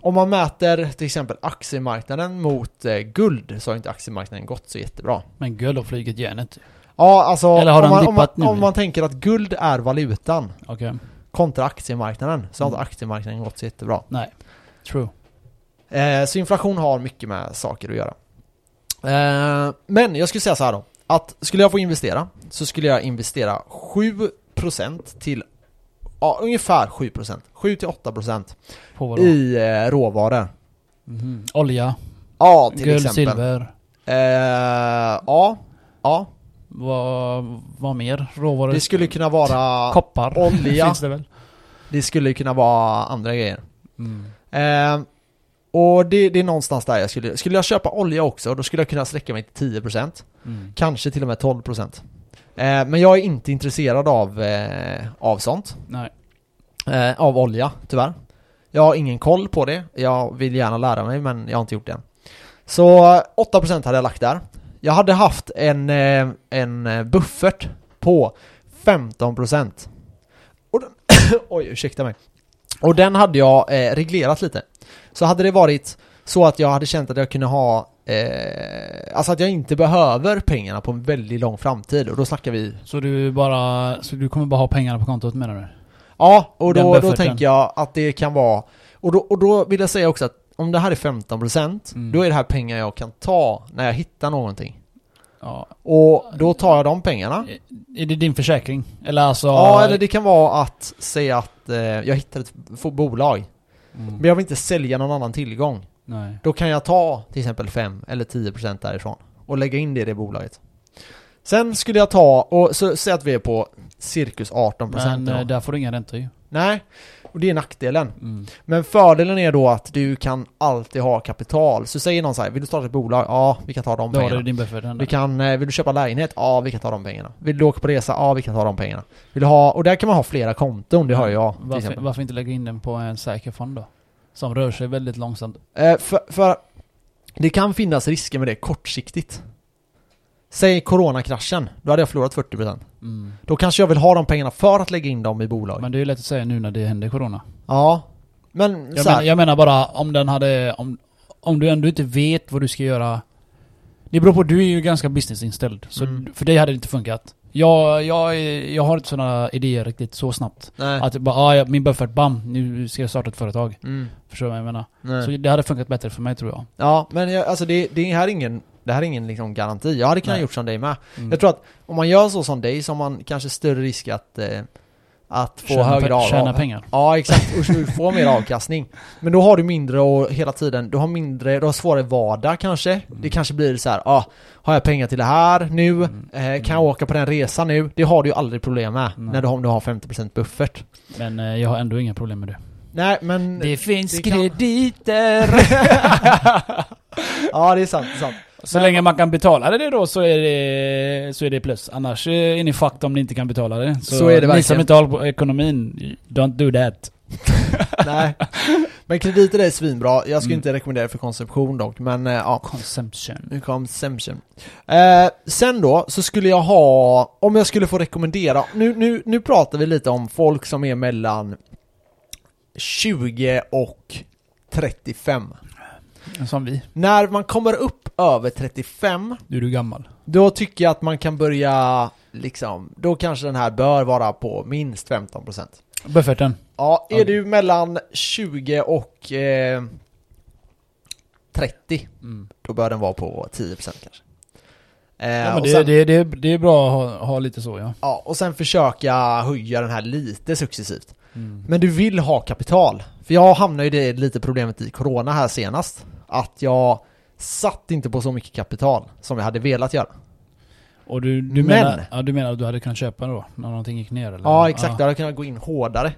Om man mäter till exempel aktiemarknaden mot eh, guld så har inte aktiemarknaden gått så jättebra. Men guld har flugit järnet. Ja, alltså Eller har om, den man, om, man, nu? om man tänker att guld är valutan Okej. kontra aktiemarknaden så har Mm. inte aktiemarknaden gått så jättebra. Nej. True. Eh, så inflation har mycket med saker att göra. Eh, men jag skulle säga så här då. Att skulle jag få investera så skulle jag investera 7% till ja, ungefär 7%. 7-8% På vadå? i eh, råvaror. Mhm. Olja, Ja, till guld, exempel. silver. Eh, ja, ja. Vad, vad mer? Råvaror? Det skulle kunna vara Koppar. olja. Finns det väl? Det skulle kunna vara andra grejer. Mm. Eh, och det, det är någonstans där jag skulle... Skulle jag köpa olja också, då skulle jag kunna sträcka mig till 10%. Mm. Kanske till och med 12%. Eh, men jag är inte intresserad av, eh, av sånt. Eh, av olja, tyvärr. Jag har ingen koll på det. Jag vill gärna lära mig, men jag har inte gjort det än. Så eh, 8% hade jag lagt där. Jag hade haft en, eh, en eh, buffert på 15%. Och den, oj, ursäkta mig. Och den hade jag eh, reglerat lite. Så hade det varit så att jag hade känt att jag kunde ha eh, Alltså att jag inte behöver pengarna på en väldigt lång framtid och då snackar vi Så du bara... Så du kommer bara ha pengarna på kontot menar du? Ja, och då, då tänker jag att det kan vara och då, och då vill jag säga också att om det här är 15% Mm. då är det här pengar jag kan ta när jag hittar någonting. Ja. Och då tar jag de pengarna. Är det din försäkring? Eller alltså... Ja, eller det kan vara att säga att eh, jag hittar ett bolag Mm. men jag vill inte sälja någon annan tillgång. Nej. Då kan jag ta till exempel 5 eller 10% därifrån och lägga in det i det bolaget. Sen skulle jag ta, och så säg att vi är på cirkus 18% Men då. eh, där får du inga räntor ju. Nej, och det är nackdelen. Mm. Men fördelen är då att du kan alltid ha kapital. Så säger någon så här, vill du starta ett bolag? Ja, vi kan ta de Då har du pengarna. din buffert. Vi kan, eh, vill du köpa lägenhet? Ja, vi kan ta de pengarna. Vill du åka på resa? Ja, vi kan ta de pengarna. Vill du ha, och där kan man ha flera konton, det har jag varför, varför inte lägga in den på en säker fond då? Som rör sig väldigt långsamt. Eh, för, för det kan finnas risker med det kortsiktigt. Säg coronakraschen, då hade jag förlorat 40%. Mm. Då kanske jag vill ha de pengarna för att lägga in dem i bolag. Men det är ju lätt att säga nu när det händer corona. ja. Men Jag, menar, jag menar bara om den hade... Om, om du ändå inte vet vad du ska göra. Det beror på, du är ju ganska businessinställd. Så Mm. för dig hade det inte funkat. Jag, jag, jag har inte sådana idéer riktigt så snabbt. nej. Att bara, ah, min buffert, bam, nu ska jag starta ett företag. Mm, Förstår du vad jag menar? nej. Så det hade funkat bättre för mig tror jag. Ja, men jag, alltså det, det här är ingen, det här är ingen liksom garanti. Jag hade kunnat Nej. gjort som dig med. Mm. Jag tror att om man gör så som dig så har man kanske större risk att, eh, att få Tjäna högre av, Tjäna pengar. Ja, exakt. Och få mer avkastning. Men då har du mindre och hela tiden, du har mindre, du har svårare vardag kanske. Det kanske blir så här, ah, har jag pengar till det här nu? Mm. Eh, kan jag åka på den resan nu? Det har du ju aldrig problem med när du, om du har 50% buffert. Men eh, jag har ändå inga problem med det. Nej, men... Det finns det kan- krediter! ja, det är sant, det är sant. Så länge man kan betala det då så är det, så är det plus. Annars är ni fucked om ni inte kan betala det. Så, Så är det Ni som verkligen. inte håller på ekonomin, don't do that. Nej. Men krediter är svinbra. Jag skulle Mm. inte rekommendera det för konsumtion dock, men eh, ja. Consumption. Consumption. Eh, sen då, så skulle jag ha, om jag skulle få rekommendera, nu, nu, nu pratar vi lite om folk som är mellan 20 och 35. Som vi. När man kommer upp över 35, Nu är du gammal. då tycker jag att man kan börja, liksom, då kanske den här bör vara på minst 15%. Bufferten. Ja, är du mellan 20 och eh, 30, Mm. då bör den vara på 10% kanske. Eh, Ja, men och det, sen, det, det, det är bra att ha, ha lite så ja. ja, och sen försöka höja den här lite successivt. Mm. Men du vill ha kapital. För jag hamnade ju det lite problemet i Corona här senast. Att jag satt inte på så mycket kapital som jag hade velat göra. Och du, du, Men- menar, ja, du menar att du hade kunnat köpa då? När någonting gick ner eller? Ja, exakt. Jag hade kunnat gå in hårdare.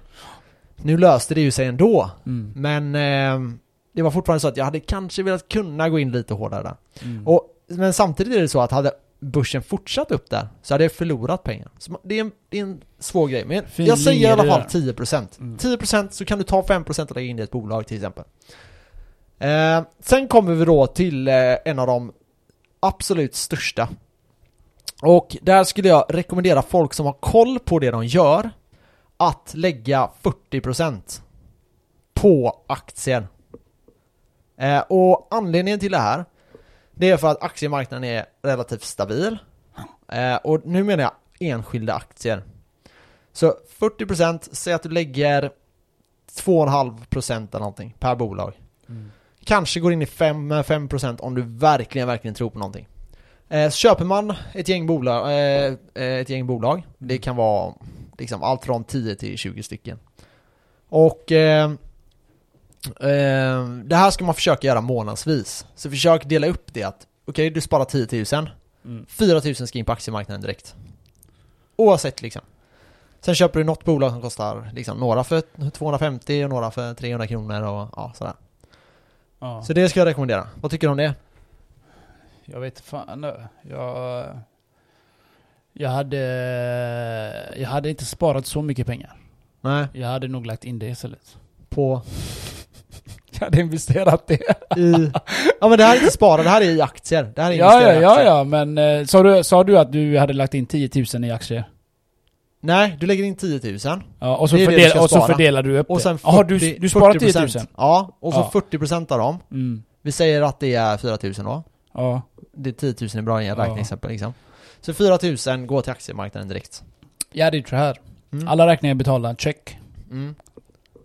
Nu löste det ju sig ändå. Mm. Men eh, det var fortfarande så att jag hade kanske velat kunna gå in lite hårdare där. Mm. Och, men samtidigt är det så att hade börsen fortsatt upp där så hade jag förlorat pengar. Så det är en, det är en svår grej. Men Fin jag säger i alla fall där. 10%. Mm. 10% så kan du ta 5% och lägga in i ett bolag till exempel. Eh, sen kommer vi då till eh, en av de absolut största. Och där skulle jag rekommendera folk som har koll på det de gör att lägga 40% på aktier. Eh, och anledningen till det här det är för att aktiemarknaden är relativt stabil. Eh, och nu menar jag enskilda aktier. Så 40%, säg att du lägger 2,5% eller någonting per bolag. Mm. Kanske går in i 5, 5% om du verkligen, verkligen tror på någonting. Eh, så köper man ett gäng bolag, eh, eh, ett gäng bolag. Det kan vara liksom allt från 10 till 20 stycken. Och eh, eh, det här ska man försöka göra månadsvis. Så försök dela upp det att okej, du sparar 10 000. Mm. 4 000 ska in på aktiemarknaden direkt. Oavsett liksom. Sen köper du något bolag som kostar liksom några för 250 och några för 300 kronor och ja, sådär. Ja. Så det ska jag rekommendera. Vad tycker du om det? Jag vet fan nu. Jag... Jag hade... Jag hade inte sparat så mycket pengar. Nej, Jag hade nog lagt in det istället. på Jag hade investerat det. i... Ja men det här är inte spara, det här är i aktier. Det här är Ja, ja, ja, ja, men eh, sa du, sa du att du hade lagt in 10 000 i aktier? Nej, du lägger in 10 000. Ja, och så, Det du fördel, och så fördelar du upp Och sen Jaha, du, 40 du sparar 10 000? 40%. Ja, och så Ja. 40% av dem. Mm. Vi säger att det är 4 000 då. Ja. Det är 10 000 är bra i en Ja. räkneexempel liksom. Så 4 000 går till aktiemarknaden direkt. Jag hade gjort så här. Mm. Alla räkningar är betalda, check. Mm.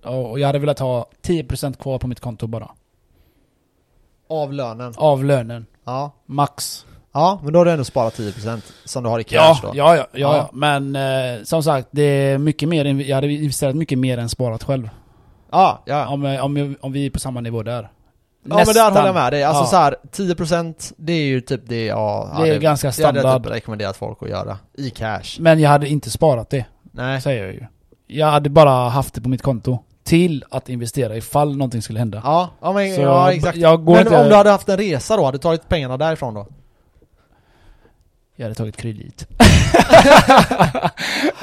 Och jag hade velat ha 10% kvar på mitt konto bara. Av lönen. Av lönen. Ja. Max. Ja, men då har du ändå sparat 10% som du har i cash Ja, då. ja, ja, ja, Ja. Men eh, som sagt, det är mycket mer, jag hade investerat mycket mer än sparat själv. Ja, ja. Om, eh, om, om vi är på samma nivå där. Ja men där håller jag med dig. Alltså Ja. så här, 10% det är ju typ det jag Det är hade, ganska det hade jag standard. typ rekommenderat folk att göra. I cash. Men jag hade inte sparat det, Nej. säger jag ju. Jag hade bara haft det på mitt konto. Till att investera ifall någonting skulle hända. Ja, ja men Så ja, exakt. men inte... om du hade haft en resa då, hade du tagit pengarna därifrån då? Jag hade tagit kredit.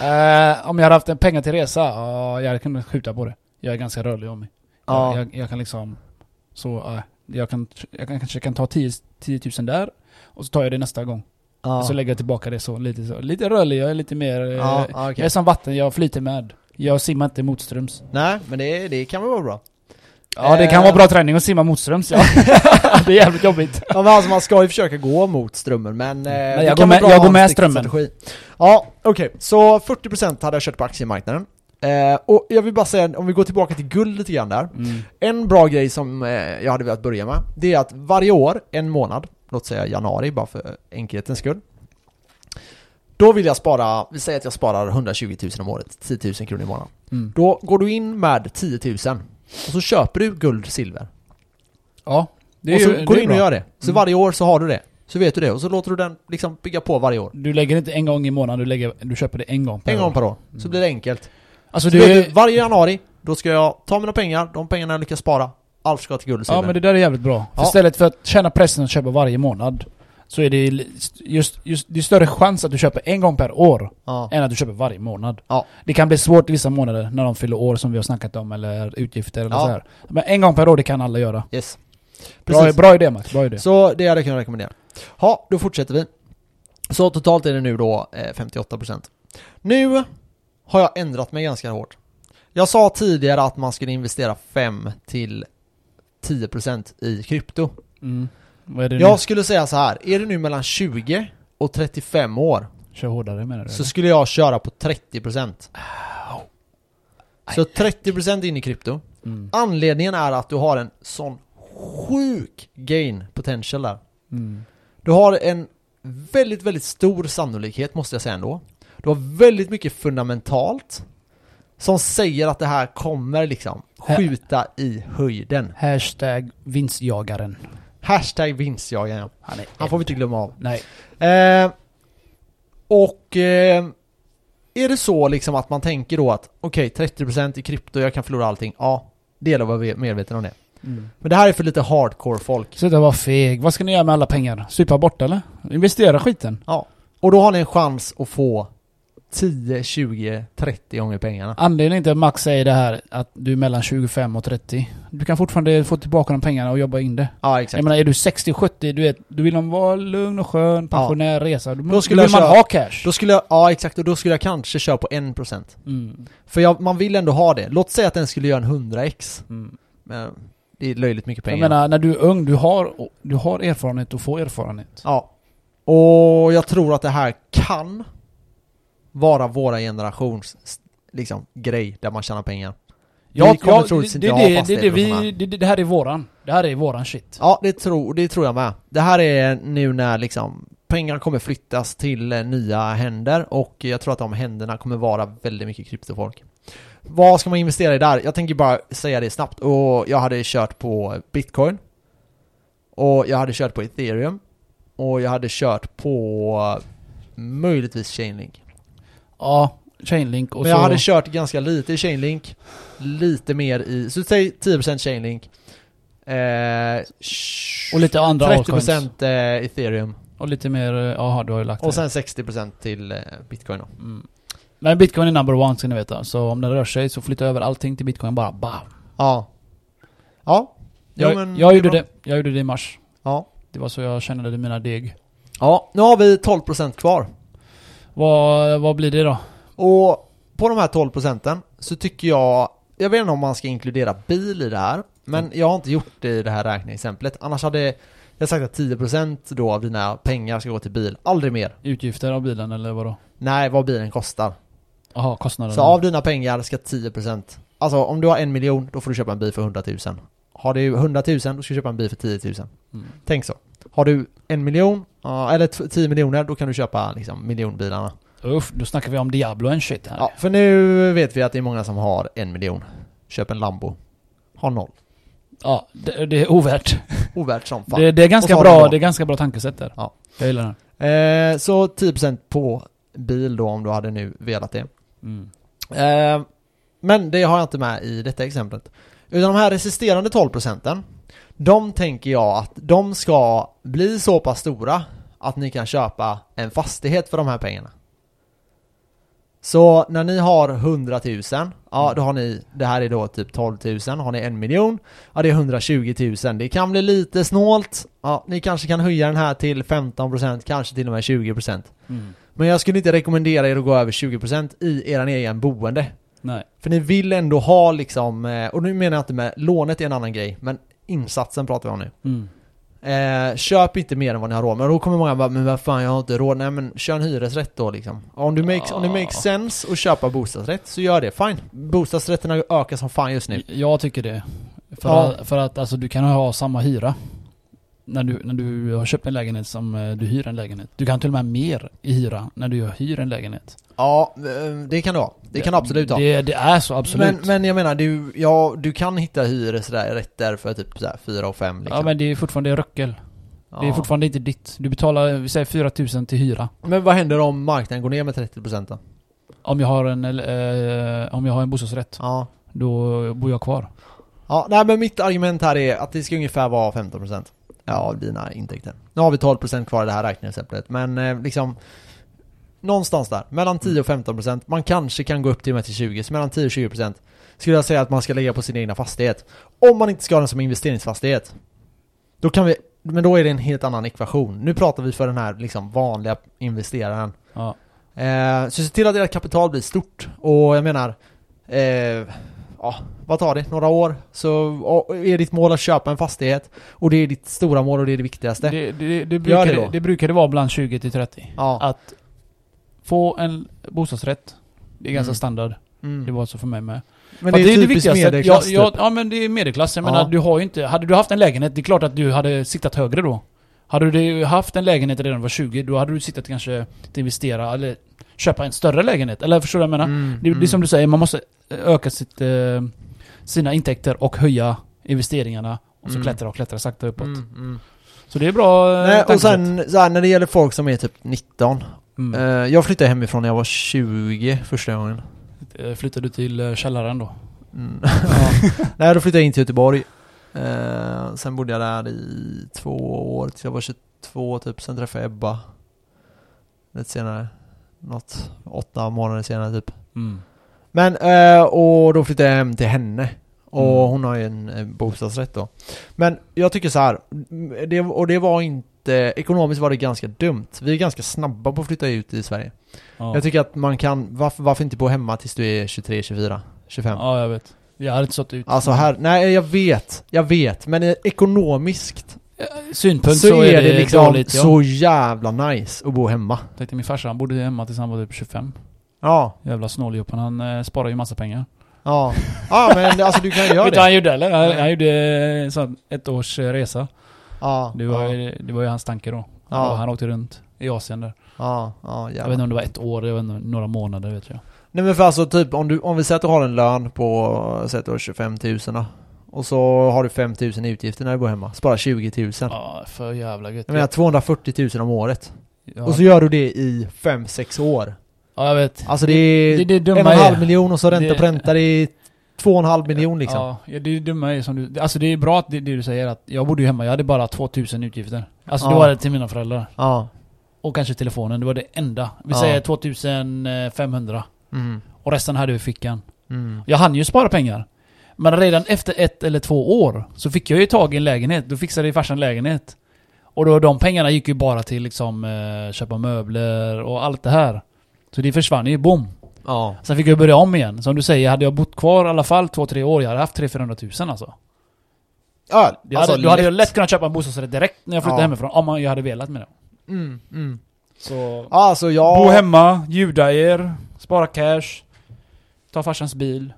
Eh, om jag hade haft en pengar till resa, ja, jag hade kunnat skjuta på det. Jag är ganska rörlig om mig. Ja. Jag, jag, jag kan liksom... Så, eh, jag, kan, jag kan, kanske kan ta 10, 10 000 där, och så tar jag det nästa gång. Ja. Och så lägger jag tillbaka det så, lite så. Lite rörlig, jag är lite mer... eh, ja, okej. Jag är som vatten, jag flyter med. Jag simmar inte motströms. Nej, men det, det kan väl vara bra. Ja, det kan Eh. vara bra träning att simma motströms, ja. det är jävligt jobbigt. Ja men alltså man ska ju försöka gå mot strömmen men... Eh, det jag går med- jag går med strömmen. strategi. Ja, okej. Så 40% hade jag kört på aktiemarknaden. Eh, och jag vill bara säga, om vi går tillbaka till guld lite grann där. Mm. En bra grej som eh, jag hade velat börja med, det är att varje år, en månad, låt säga januari bara för enkelhetens skull. Då vill jag spara, vi säger att jag sparar 120 000 om året, 10 000 kronor i månaden. Mm. Då går du in med 10 000 och så köper du guld, silver. Ja, och så ju, går du in och gör det. Så Mm. varje år så har du det. Så vet du det. Och så låter du den liksom bygga på varje år. Du lägger inte en gång i månaden, du, lägger, du köper det en gång per En år. gång per år. Så Mm. blir det enkelt. Alltså Så du, vet du, varje januari, då ska jag ta mina pengar, de pengarna jag lyckas spara, allt ska till guld. Ja men det där är jävligt bra. Ja. istället för att känna pressen att köpa varje månad Så är det just, just, det är större chans att du köper en gång per år ja. än att du köper varje månad. Ja. Det kan bli svårt vissa månader när de fyller år som vi har snackat om eller utgifter eller Ja. så här. Men en gång per år, det kan alla göra. Yes. Bra, bra idé Max, bra idé. Så det hade jag kunnat rekommendera. Ja, då fortsätter vi. Så totalt är det nu då eh, 58%. Nu har jag ändrat mig ganska hårt. Jag sa tidigare att man skulle investera 5 till 10% i krypto. Mm. Det nu? Jag skulle säga så här, är det nu mellan 20 och 35 år Kör hårdare menar du? så eller? skulle jag köra på 30%. Så 30% in i krypto. Mm. Anledningen är att du har en sån sjuk gain potential där. Mm. Du har en väldigt, väldigt stor sannolikhet måste jag säga ändå. Du har väldigt mycket fundamentalt som säger att det här kommer liksom skjuta i höjden. Hashtag vinstjagaren. Hashtag vinstjagaren ja. Han Han får vi inte glömma av. Nej. Eh, och eh, är det så liksom att man tänker då att okej 30% i krypto, jag kan förlora allting. Ja, det gäller att vara medveten om det. Mm. Men det här är för lite hardcore folk. Sluta vara feg. Vad ska ni göra med alla pengar? Supa bort eller? Investera skiten. Ja. Och då har ni en chans att få 10, 20, 30 gånger pengarna. Anledningen till att Max säger det här, att du är mellan 25 och 30. Du kan fortfarande få tillbaka de pengarna och jobba in det. Ja, exakt. Jag menar, är du 60-70, du vet, du vill vara lugn och skön, pensionär, resa. Då, Då då skulle vill man köra- ha cash. Då skulle jag, ja exakt, och då skulle jag kanske köra på 1%. Mm. För jag, man vill ändå ha det. Låt säga att den skulle göra en 100x. Mm. Men det är löjligt mycket Jag pengar. menar, när du är ung, du har, du har erfarenhet och får erfarenhet. Ja. Och jag tror att det här kan vara våra generations liksom, grej där man tjänar pengar. Ja, ja, det, det, det, det, vi, här. det, det här är våran. Det här är våran shit. Ja, det tror, det tror jag med. Det här är nu när liksom pengar kommer flyttas till eh, nya händer och jag tror att de händerna kommer vara väldigt mycket kryptofolk. Vad ska man investera i där? Jag tänker bara säga det snabbt och jag hade kört på bitcoin och jag hade kört på ethereum och jag hade kört på möjligtvis chainlink. Ja, Chainlink och Men så... jag hade kört ganska lite i Chainlink, lite mer i, så säg 10% Chainlink, eh, och lite andra altcoins. 30% eh, ethereum Och lite mer, eh, jaha du har ju lagt och det. sen 60% till eh, bitcoin då. Mm. Men bitcoin är number one ska ni veta. Så om det rör sig så flytta över allting till bitcoin bara bam. Ja. Ja. Jo, Jag, men jag gjorde bra. det. Jag gjorde det i mars. Ja. Det var så jag kände mina deg. Ja, nu har vi 12% kvar. Vad, vad blir det då? Och på de här 12 procenten så tycker jag, jag vet inte om man ska inkludera bil i det här, men jag har inte gjort det i det här räkneexemplet. Annars hade jag sagt att 10% då av dina pengar ska gå till bil, aldrig mer. Utgifter av bilen eller vadå? Nej, vad bilen kostar. Jaha, kostnaden. Så av dina pengar ska 10% Alltså om du har en miljon, då får du köpa en bil för 100 000 Har du 100 000, då ska du köpa en bil för 10 000 Mm. Tänk så Har du en miljon, eller t- 10 miljoner, då kan du köpa liksom miljonbilarna Uff, då snackar vi om Diablo en shit här. Ja, för nu vet vi att det är många som har en miljon Köp en Lambo Har noll Ja, det, det är ovärt. Ovärt som fan Det, det, är ganska bra, det är ganska bra tankesätt där. Ja. Jag gillar den. eh, Så 10% på bil då om du hade nu velat det Mm. Eh, men det har jag inte med i detta exemplet. Utan de här resterande 12 procenten, de tänker jag att de ska bli så pass stora att ni kan köpa en fastighet för de här pengarna. Så när ni har 100 000, ja då har ni, det här är då typ 12 000, har ni en miljon, ja det är 120 000. Det kan bli lite snålt, ja ni kanske kan höja den här till 15%, kanske till och med 20%. Mm. Men jag skulle inte rekommendera er att gå över 20% i eran egen boende. Nej. För ni vill ändå ha liksom, eh, och nu menar jag inte med lånet är en annan grej, men insatsen pratar vi om nu. Mm. Eh, köp inte mer än vad ni har råd med. Och då kommer många bara, men vad fan jag har inte råd. Nej men kör en hyresrätt då liksom. Om, du makes, om det makes sense att köpa bostadsrätt så gör det, fine. Bostadsrätterna ökar som fan just nu. Jag tycker det. För, Ja. att, för att alltså, du kan ha samma hyra. När du, när du har köpt en lägenhet som eh, du hyr en lägenhet. Du kan till och med mer i hyra när du hyr en lägenhet. Ja, eh, det kan du ha. Det kan du absolut ha. Det, det är så, absolut. Men, men jag menar, du, ja, du kan hitta hyresrätter för typ såhär 4 och 5 liksom. Ja men det är fortfarande röckel. Det är fortfarande inte ditt. Du betalar, vi säger 4000 till hyra. Men vad händer om marknaden går ner med 30% då? Om jag har en, eh, om jag har en bostadsrätt, Ja. då bor jag kvar. Ja, nej men mitt argument här är att det ska ungefär vara 15% ja, av dina intäkter. Nu har vi 12% kvar i det här räkneexemplet, men eh, liksom Någonstans där, mellan 10 och 15% Man kanske kan gå upp till och med till 20, så mellan 10 och 20% Skulle jag säga att man ska lägga på sin egna fastighet Om man inte ska ha den som investeringsfastighet Då kan vi, men då är det en helt annan ekvation Nu pratar vi för den här liksom vanliga investeraren Ja. Eh, så se till att ert kapital blir stort. Och jag menar, eh, ja, vad tar det? Några år? Så är ditt mål att köpa en fastighet och det är ditt stora mål och det är det viktigaste. Det, det, det, brukar, det det, då. det brukar det vara bland 20 till 30. ja. Att få en bostadsrätt, det är ganska Mm. standard. Mm. Det var så för mig med. Men det att är typiskt viktigaste. medelklass ja, ja, typ. ja men det är medelklass. Jag Ja. menar, du har ju inte... Hade du haft en lägenhet, det är klart att du hade siktat högre då. Hade du haft en lägenhet redan var 20, då hade du siktat kanske att investera eller köpa en större lägenhet. Eller förstår du vad jag menar? Mm, Det, det är mm. som du säger, man måste öka sitt, eh, sina intäkter och höja investeringarna. Och så Mm. klättra och klättra sakta uppåt. Mm, mm. Så det är bra eh, Nej, och sen så här, när det gäller folk som är typ 19 Mm. eh, Jag flyttade hemifrån när jag var 20 första gången Eh, Flyttar du till källaren då? Ja. Nej, då flyttade jag in till Göteborg. Eh, sen bodde jag där i två år, tills jag var 22 typ. Sen träffade jag Ebba. Lite senare. Något, åtta månader senare typ. Mm. Men, eh, och då flyttade jag hem till henne. Och Mm. hon har ju en, eh, bostadsrätt då. Men jag tycker så här, det, och det var inte, ekonomiskt var det ganska dumt. Vi är ganska snabba på att flytta ut i Sverige. Ja. Jag tycker att man kan, varför, varför inte bo hemma tills du är 23, 24, 25? ja, jag vet. Jag hade inte stått ut. Alltså här, nej jag vet, jag vet, men eh, ekonomiskt synpunkt så, är det liksom dåligt ja. så jävla nice att bo hemma. Tänkte min farsa, han bodde hemma tills han var typ 25. Ja, Jävla snåljåpen, han eh, sparar ju massa pengar. ja. Ja men alltså du kan göra Vet du vad det. han gjorde eller? Han, han gjorde eh, sån ett års eh, resa. Ja, Det var, ja, ju, det var ju hans tanke då. Ja. Och han åkte runt i Asien där. ja, ja, Jag jävlar. vet inte om det var ett år, vet inte, några månader vet jag. Nej men för alltså typ om du, om vi säger att du har en lön på, säg att du har 25 000 då. Och så har du 5 000 i utgifter när du bor hemma. Spara 20 000. Ja, för jävla gött. Jag menar 240 000 om året. ja. Och så gör du det i 5-6 år. ja, jag vet. Alltså det är det, det en dumma och en halv miljon och så ränta det- på ränta. Det är två och en halv miljon liksom. Ja, det är dumma är som du... Alltså det är bra att det, det du säger att jag bodde ju hemma, jag hade bara 2000 utgifter. Alltså det Ja. var det till mina föräldrar. Ja. Och kanske telefonen, det var det enda. Vi Ja. säger 2500. Mm. Och resten hade vi i fickan. Mm. Jag hann ju spara pengar. Men redan efter ett eller två år så fick jag ju tag i en lägenhet. Då fixade ju farsan lägenhet. Och då de pengarna gick ju bara till liksom eh, köpa möbler och allt det här. Så det försvann ju, boom. Ja. Sen fick jag börja om igen. Som du säger, hade jag bott kvar i alla fall två, tre år, jag hade haft 300-400 000 alltså. Ja, Jag alltså hade, då hade jag lätt. kunnat köpa en bostadsrätt direkt när jag flyttade Ja. hemifrån. Om jag hade velat med det. Mm, mm. Så... Alltså jag... Bo hemma, ljuda er, spara cash, ta farsans bil.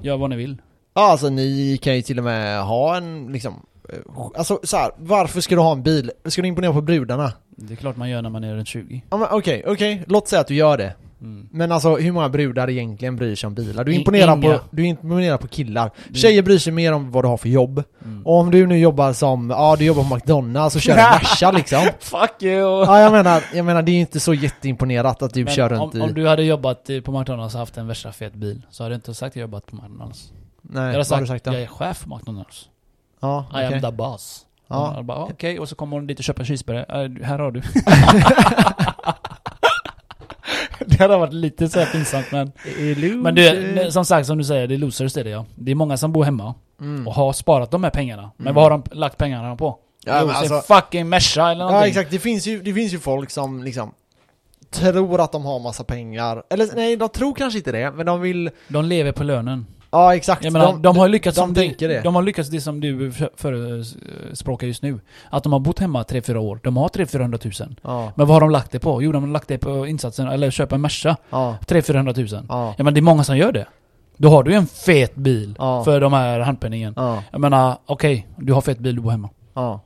Gör vad ni vill. Ja, alltså ni kan ju till och med ha en liksom... Eh, alltså så här, varför ska du ha en bil? Ska du imponera på brudarna? Det är klart man gör när man är runt 20. Ja men okej, okej. Låt säga att du gör det. Mm. Men alltså hur många brudar egentligen bryr sig om bilar? Du imponerar, inga. på, du imponerar på killar. Det- Tjejer bryr sig mer om vad du har för jobb. Mm. Och om du nu jobbar som, ja du jobbar på McDonalds och kör en Merca liksom. Fuck you! Ja jag menar, jag menar det är ju inte så jätteimponerat att du Men kör runt om, i... om du hade jobbat på McDonalds och haft en värsta fet bil så hade du inte sagt att jag jobbat på McDonalds. Nej, jag vad hade har sagt, du sagt då? jag är chef på McDonalds. Ja, I am the boss. Ja. Ja. Bara, Okej, och så kommer hon dit och köper cheeseburgare. Äh, här har du. det hade varit lite så här pinsamt men... Men det, som sagt, som du säger, det är losers det är det ja. Det är många som bor hemma Mm. och har sparat de här pengarna. Men Mm. vad har de lagt pengarna på? Ja, jo, alltså- fucking Merca eller någonting. Ja exakt, det finns, ju, det finns ju folk som liksom tror att de har massa pengar. Eller nej, de tror kanske inte det, men de vill... De lever på lönen. Ja exakt. Jag menar, de, har ju lyckats de som tänker det, det. De har lyckats det som du för- förespråkar just nu. Att de har bott hemma 3-4 år. De har 300-400 000. Ja, Men vad har de lagt det på? Jo, de har lagt det på insatsen, eller köpa en Merca. ja, 300-400 000. ja. Ja men det är många som gör det. Då har du en fet bil Ja. för de här handpenningen. Ja, Jag menar, okej, du har fet bil, du bor hemma. ja.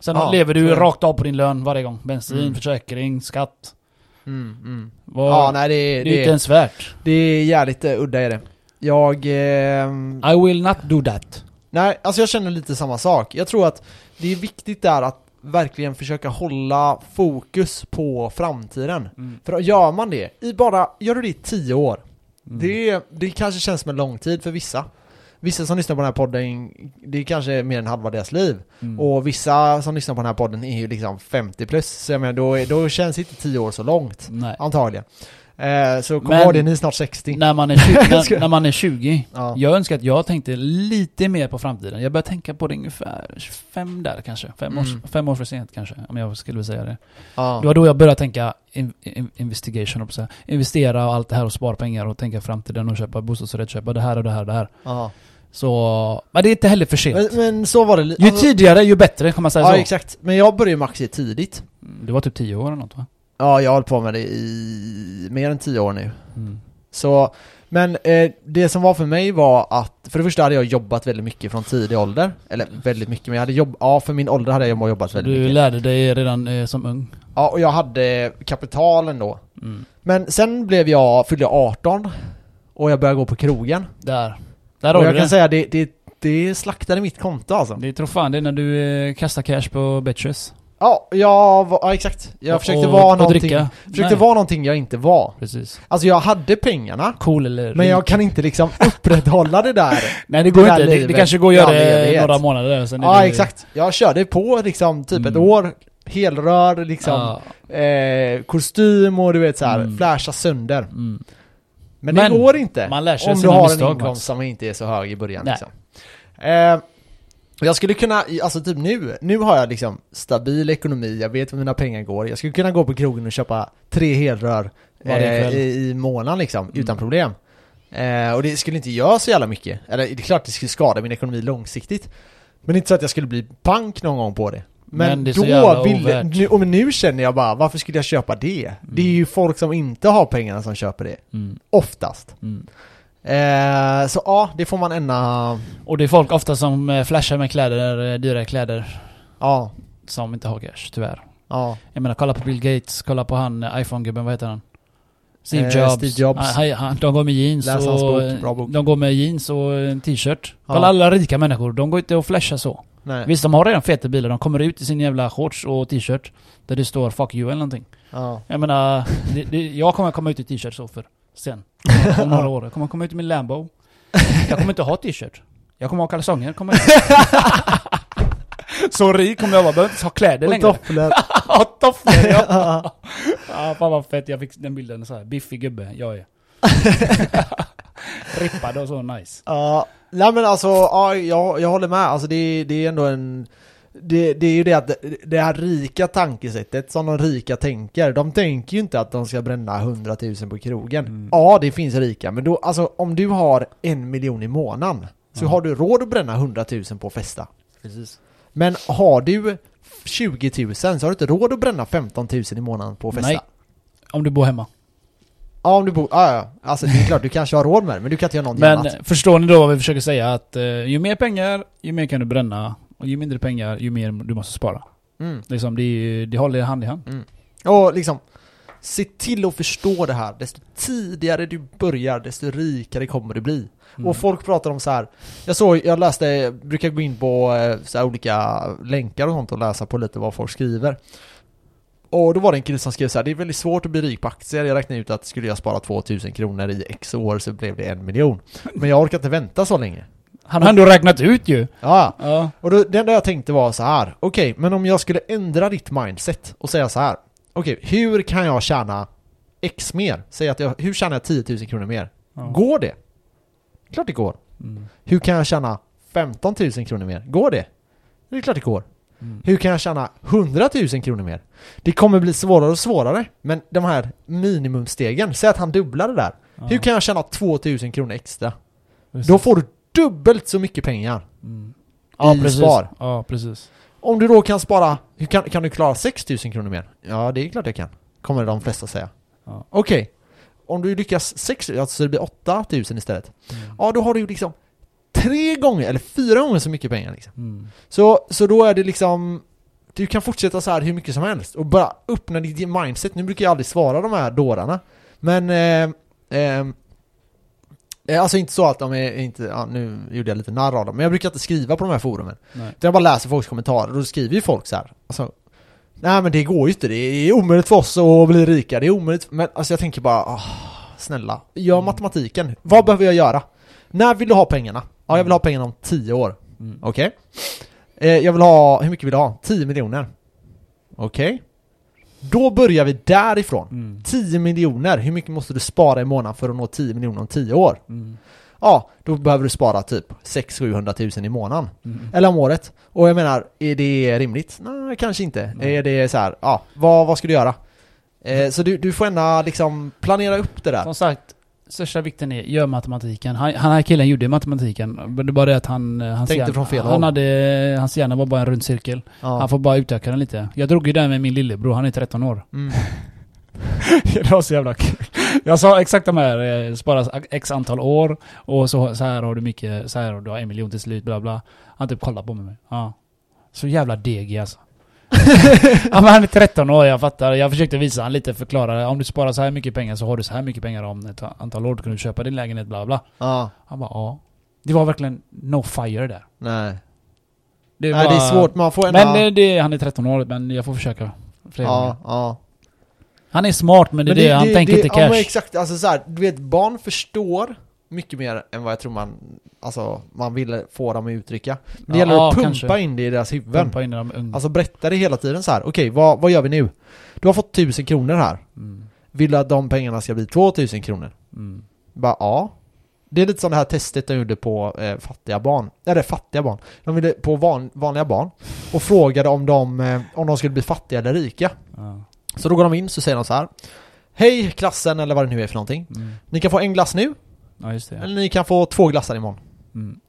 Sen Ja, lever du rakt av på din lön varje gång. Bensin, Mm. försäkring, skatt. Mm, mm. Vad, Ja, nej det är, det är inte det, är, ens värt. det är jävligt uh, udda är det. Jag... ehm, I will not do that. nej, alltså jag känner lite samma sak. Jag tror att det är viktigt där att verkligen försöka hålla fokus på framtiden. Mm. För gör man det, i bara, gör du det i tio år, Mm. Det, det kanske känns som en lång tid för vissa. Vissa som lyssnar på den här podden, det är kanske mer än halva deras liv. Mm. Och vissa som lyssnar på den här podden är ju liksom 50 plus. Så jag menar, då, då känns inte 10 år så långt. Nej. Antagligen. Eh, så kom Men- ihåg det, ni är snart 60. När man är 20, Ska- när, när man är 20 Ja. Jag önskar att jag tänkte lite mer på framtiden. Jag börjar tänka på det ungefär 25 där kanske. Fem, års, Mm. fem år för sent kanske, om jag skulle vilja säga det. Ja. Det var då jag började tänka in, in, investigation, säga. Investera och allt det här och spara pengar och tänka framtiden och köpa bostadsrätt, köpa det här och det här och det här. Ja. Så... Men det är inte heller för sent. Men, men så var det Ju alltså- tidigare ju bättre, kan man säga Ja så. exakt. Men jag började ju aktier tidigt. Mm, Det var typ 10 år eller något va? Ja, jag har hållit på med det i mer än 10 år nu. Mm. Så, men eh, det som var för mig var att, för det första hade jag jobbat väldigt mycket från tidig ålder. Eller väldigt mycket, men jag hade jobb, ja för min ålder hade jag jobbat väldigt Du mycket. lärde dig redan eh, som ung. Ja, och jag hade kapitalen då. Mm. Men sen blev jag, fyllde jag 18 och jag började gå på krogen. Där. Där och har jag du kan det. säga det, det, det slaktade mitt konto alltså. Det tror fan det är när du eh, kastar cash på Betches. Ja, jag var, ja exakt. Jag försökte och- vara och någonting, dricka. försökte Nej. vara någonting jag inte var. Precis. Alltså jag hade pengarna, Cool eller men jag kan inte liksom upprätthålla det där. Nej det går det inte. Det, det kanske går att göra all det några månader sen Ja det, exakt. Jag körde på liksom typ ett Mm. år, helrör liksom, Ja. eh, kostym och du vet så här, Mm. flasha sönder. Mm. Men, Men det går inte. man lär sig om du har en inkomst Max. som inte är så hög i början Nej. liksom. Eh, jag skulle kunna, alltså typ nu, nu har jag liksom stabil ekonomi, jag vet var mina pengar går. Jag skulle kunna gå på krogen och köpa tre helrör eh, i, i månaden liksom, Mm. utan problem. Eh, och det skulle inte göra så jävla mycket. Eller det är klart det skulle skada min ekonomi långsiktigt. Men inte så att jag skulle bli pank någon gång på det. Men, Men då ville, nu, och nu känner jag bara, varför skulle jag köpa det? Det är ju folk som inte har pengarna som köper det. Mm. Oftast. Mm. Eh, så ja, det får man ändå... Och det är folk ofta som eh, flashar med kläder, eh, dyra kläder, Ja, som inte har cash, tyvärr. ja. Jag menar, kolla på Bill Gates, kolla på han eh, iPhone-gubben, vad heter han? Steve Eh, Jobs. Steve Jobs. Han, han, de går med jeans Läs hans och... bok, bra bok. De går med jeans och en t-shirt. Ja. Kolla alla rika människor, de går inte och flashar så. Nej. Visst, de har redan feta bilar, de kommer ut i sin jävla shorts och t-shirt. Där det står 'fuck you' eller någonting. Ja. Jag menar, det, det, jag kommer komma ut i t-shirt så för sen. Om några år. Jag kommer komma ut i min Lambo. Jag kommer inte ha t-shirt. Jag kommer ha kalsonger. Kommer jag. så rik kommer jag vara, behöver inte ha kläder Och längre. tofflor. Ja, tofflor ja. ja. ja. Fan vad fett, jag fick den bilden så här. Biffig gubbe, jag är. Rippad och så nice. Ja, nej men alltså, ja, jag, jag håller med. Alltså det, det är ändå en... Det, det är ju det att det- det här rika tankesättet som de rika tänker, de tänker ju inte att de ska bränna 100 000 på krogen. Mm. Ja, det finns rika, men då, alltså om du har en miljon i månaden så Ja. har du råd att bränna 100 000 på att festa. Precis. Men har du 20 000 så har du inte råd att bränna 15 000 i månaden på att festa. Nej. Om du bor hemma. Ja, om du bor... Ja, ja. Alltså det är klart, du kanske har råd med det, men du kan inte göra någonting Men annat. förstår ni då vad vi försöker säga? Att eh, ju mer pengar, ju mer kan du bränna. Och ju mindre pengar, ju mer du måste spara. Mm. Liksom, det, det håller hand i hand. Och liksom, se till att förstå det här. Desto tidigare du börjar, desto rikare kommer du bli. Mm. Och folk pratar om så här. Jag såg, jag läste, jag brukar gå in på eh, så här olika länkar och sånt och läsa på lite vad folk skriver. Och då var det en kille som skrev så här, det är väldigt svårt att bli rik på aktier. Jag räknade ut att skulle jag spara 2000 kronor i x år så blev det en miljon. Men jag orkar inte vänta så länge. Han har ändå räknat ut ju. Ja, Ja. och då, det enda jag tänkte var så här. okej, men om jag skulle ändra ditt mindset och säga så här. okej, hur kan jag tjäna X mer? Säg att jag, hur tjänar jag 10 000 kronor mer? Ja. Går det? Klart det går. Mm. Hur kan jag tjäna 15 000 kronor mer? Går det? Det är klart det går. Mm. Hur kan jag tjäna 100 000 kronor mer? Det kommer bli svårare och svårare, men de här minimumstegen, säg att han dubblar det där. Ja. Hur kan jag tjäna 2000 kronor extra? Då får du dubbelt så mycket pengar. Mm. Ja, i precis. spar. Ja, precis. Om du då kan spara, hur kan, kan du klara 6000 kronor mer? Ja, det är klart jag kan. Kommer de flesta säga. Ja. Okej. Om du lyckas 6, alltså det blir 8000 istället. Mm. Ja, då har du ju liksom tre gånger, eller fyra gånger så mycket pengar liksom. Mm. Så, så då är det liksom Du kan fortsätta så här hur mycket som helst och bara öppna ditt mindset. Nu brukar jag aldrig svara de här dårarna. Men eh, eh, Alltså inte så att de är inte, ja, nu gjorde jag lite narr av dem, men jag brukar inte skriva på de här forumen. Nej. Utan jag bara läser folks kommentarer och då skriver ju folk så här. Alltså, Nej men det går ju inte, det är omöjligt för oss att bli rika, det är omöjligt. Men alltså jag tänker bara, ah, snälla, gör Mm. matematiken. Vad behöver jag göra? När vill du ha pengarna? Ja, jag vill ha pengarna om 10 år. Mm. Okej. Eh, jag vill ha, hur mycket vill du ha? 10 miljoner. Okej. Då börjar vi därifrån. Mm. 10 miljoner, hur mycket måste du spara i månaden för att nå 10 miljoner om 10 år? Mm. Ja, då behöver du spara typ 600-700 000 i månaden. Mm. Eller om året. Och jag menar, är det rimligt? Nej, kanske inte. Nej. Är det så här, ja, vad, vad ska du göra? Eh, så du, du får ändå liksom planera upp det där. Som sagt, största vikten är, gör matematiken. Han, han här killen gjorde matematiken. Men det bara det att han... eh, Hans Tänkte hjärna, från fel han hade, Hans hjärna var bara en rund cirkel. Ja. Han får bara utöka den lite. Jag drog ju den med min lillebror, han är 13 år. Mm. det var så jävla kul. Jag sa exakt de här, eh, spara x antal år och så, så här har du mycket, så här har du har en miljon till slut, bla bla. Han typ kollade på mig. Ja. Så jävla degig alltså. ja men han är 13 år, jag fattar. Jag försökte visa han lite, förklara. Om du sparar så här mycket pengar så har du så här mycket pengar om ett antal år. Då kan du köpa din lägenhet, bla bla. Ja, Han bara ja. Det var verkligen no fire där. nej. Det Nej, det är svårt, man får ändå... Men eh, det, han är 13 år, men jag får försöka. Flera gånger. ja, ja. Han är smart, men det är det, han tänker inte cash. Ja men exakt, alltså så här, du vet barn förstår mycket mer än vad jag tror man, alltså man vill få dem att uttrycka. Men det Ja, gäller att pumpa kanske. in det i deras huvuden. Pumpa in i de unga. Alltså berätta det hela tiden så här. okej vad, vad gör vi nu? Du har fått 1000 kronor här. Mm. Vill du att de pengarna ska bli 2000 kronor? Mm. Bara ja. Det är lite som det här testet de gjorde på eh, fattiga barn. Eller fattiga barn. De ville på van, vanliga barn. Och frågade om de, eh, om de skulle bli fattiga eller rika. Ja. Så då går de in så säger de så här. Hej klassen eller vad det nu är för någonting. Mm. Ni kan få en glass nu, ja, just det. eller ni kan få två glassar imorgon. Mm.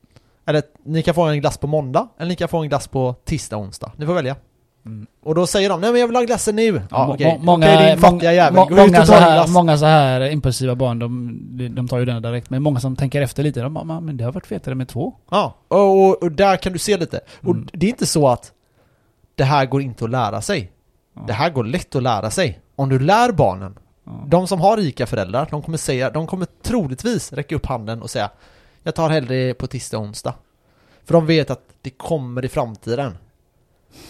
Eller ni kan få en glass på måndag, eller ni kan få en glass på tisdag, onsdag. Ni får välja. Mm. Och då säger de, nej men jag vill ha glassen nu! Ja, okej, må- många, okej din fattiga jävel, gå ut många, och så ta en här, glass! många så här impulsiva barn, de, de- tar ju den direkt. Men många som tänker efter lite, de bara, "Men- det har varit fetare med två. Ja, och, och, och där kan du se lite. Och Mm. det är inte så att det här går inte att lära sig. Ja. Det här går lätt att lära sig. Om du lär barnen. De som har rika föräldrar, de kommer säga, de kommer troligtvis räcka upp handen och säga Jag tar hellre på tisdag och onsdag. För de vet att det kommer i framtiden.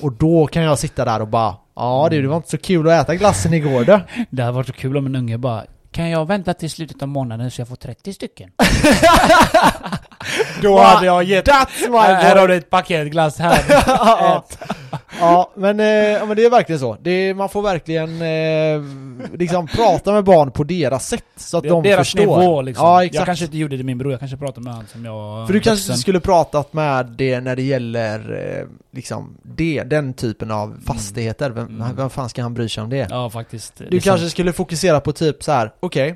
Och då kan jag sitta där och bara Ja du, det var inte så kul att äta glassen igår du. Det hade varit så kul om en unge bara Kan jag vänta till slutet av månaden så jag får 30 stycken? Då hade jag gett... That's my Här har du ett paket glass här. ja, ja, men, eh, ja, men det är verkligen så. Det är, man får verkligen eh, liksom prata med barn på deras sätt så att de Deras förstår. nivå liksom. Ja, exakt. Jag kanske inte gjorde det med min bror, jag kanske pratade med han som jag... För du kanske vuxen. skulle pratat med det när det gäller eh, liksom det, den typen av fastigheter. Vem, Mm. vem fan ska han bry sig om det? Ja faktiskt. Du är kanske skulle fokusera på typ så här: okej,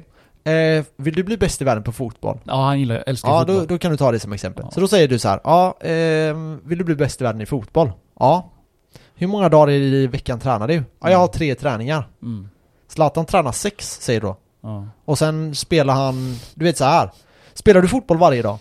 eh, vill du bli bäst i världen på fotboll? Ja han gillar, älskar Ja, fotboll. då, då kan du ta det som exempel. Ja. Så då säger du så här: ja, eh, vill du bli bäst i världen i fotboll? Ja. Hur många dagar i veckan tränar du? Ja, jag har tre träningar. Mm. Zlatan tränar sex, säger du då. Ja. Och sen spelar han, du vet så här. Spelar du fotboll varje dag?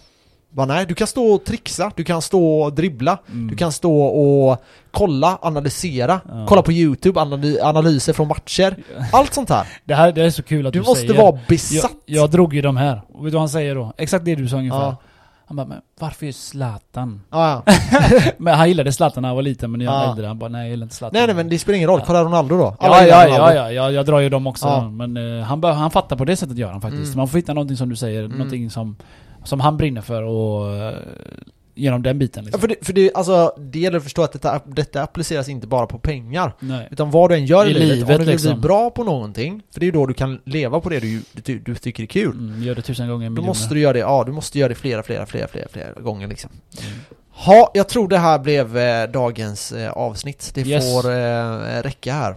Va, nej, du kan stå och trixa, du kan stå och dribbla, Mm. du kan stå och kolla, analysera, Ja. kolla på YouTube, analy analyser från matcher, allt sånt här. Det här det är så kul att Du du, måste säger. vara jag, besatt. jag drog ju de här. Och vet du vad han säger då? Exakt det du sa ungefär. Ja. Han bara, men varför är Zlatan? Ja, ja. men han gillade Zlatan när han var liten, men jag Ja. äldre, han bara, nej jag gillar inte Zlatan. Nej nej men det spelar ingen roll, kolla Ronaldo då. Alla Ja, ja, ja, ja, jag, jag drar ju dem också. Ja. Men eh, han, bör, han fattar på det sättet gör han faktiskt. Mm. Man får hitta någonting som du säger, Mm. någonting som, som han brinner för och uh, genom den biten Ja, liksom. för det, för det, alltså, det gäller att förstå att detta, detta appliceras inte bara på pengar. Nej. Utan vad du än gör i, I livet, livet, om du vill liksom. bli bra på någonting, för det är ju då du kan leva på det du, du, du tycker är kul. Mm, gör det tusen gånger Då miljoner. måste du göra det, ja du måste göra det flera, flera, flera, flera, flera gånger liksom. Mm. Ja, jag tror det här blev eh, dagens eh, avsnitt. Det Yes. får eh, räcka här.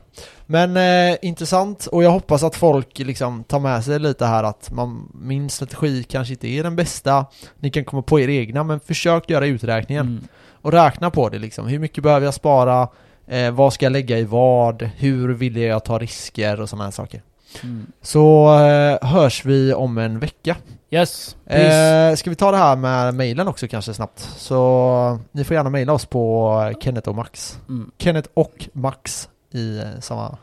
Men eh, intressant och jag hoppas att folk liksom tar med sig lite här att man, min strategi kanske inte är den bästa. Ni kan komma på er egna men försök göra uträkningen Mm. och räkna på det liksom. Hur mycket behöver jag spara? Eh, vad ska jag lägga i vad? Hur vill jag ta risker och sådana här saker. Mm. Så eh, hörs vi om en vecka. Yes. Eh, ska vi ta det här med mejlen också kanske snabbt? Så ni får gärna mejla oss på Kenneth och Max. Mm. Kenneth och Max i eh, samma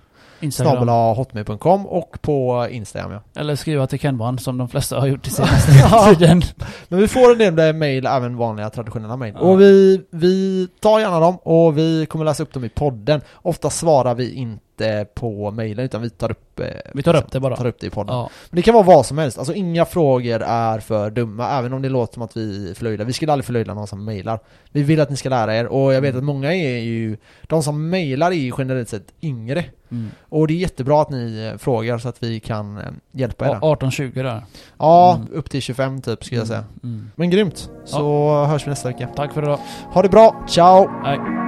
snabel hotmail.com och på Instagram ja. Eller skriva till Kenban som de flesta har gjort i senaste tiden. Men vi får en del mejl, även vanliga traditionella mejl. Ja. Och vi, vi tar gärna dem och vi kommer läsa upp dem i podden. Ofta svarar vi inte på mejlen utan vi tar upp, eh, Vi tar upp det bara. tar upp det i podden. Ja. Men det kan vara vad som helst, alltså inga frågor är för dumma, även om det låter som att vi förlöjligar. Vi skulle aldrig förlöjliga någon som mejlar. Vi vill att ni ska lära er, och jag vet Mm. att många är ju, de som mejlar är ju generellt sett yngre. Mm. Och det är jättebra att ni eh, frågar så att vi kan eh, hjälpa er. Ja, 18-20 där. Ja, Mm. upp till 25 typ skulle jag säga. Mm. Men grymt, så hörs vi nästa vecka. Tack för idag. Ha det bra, ciao! Hej.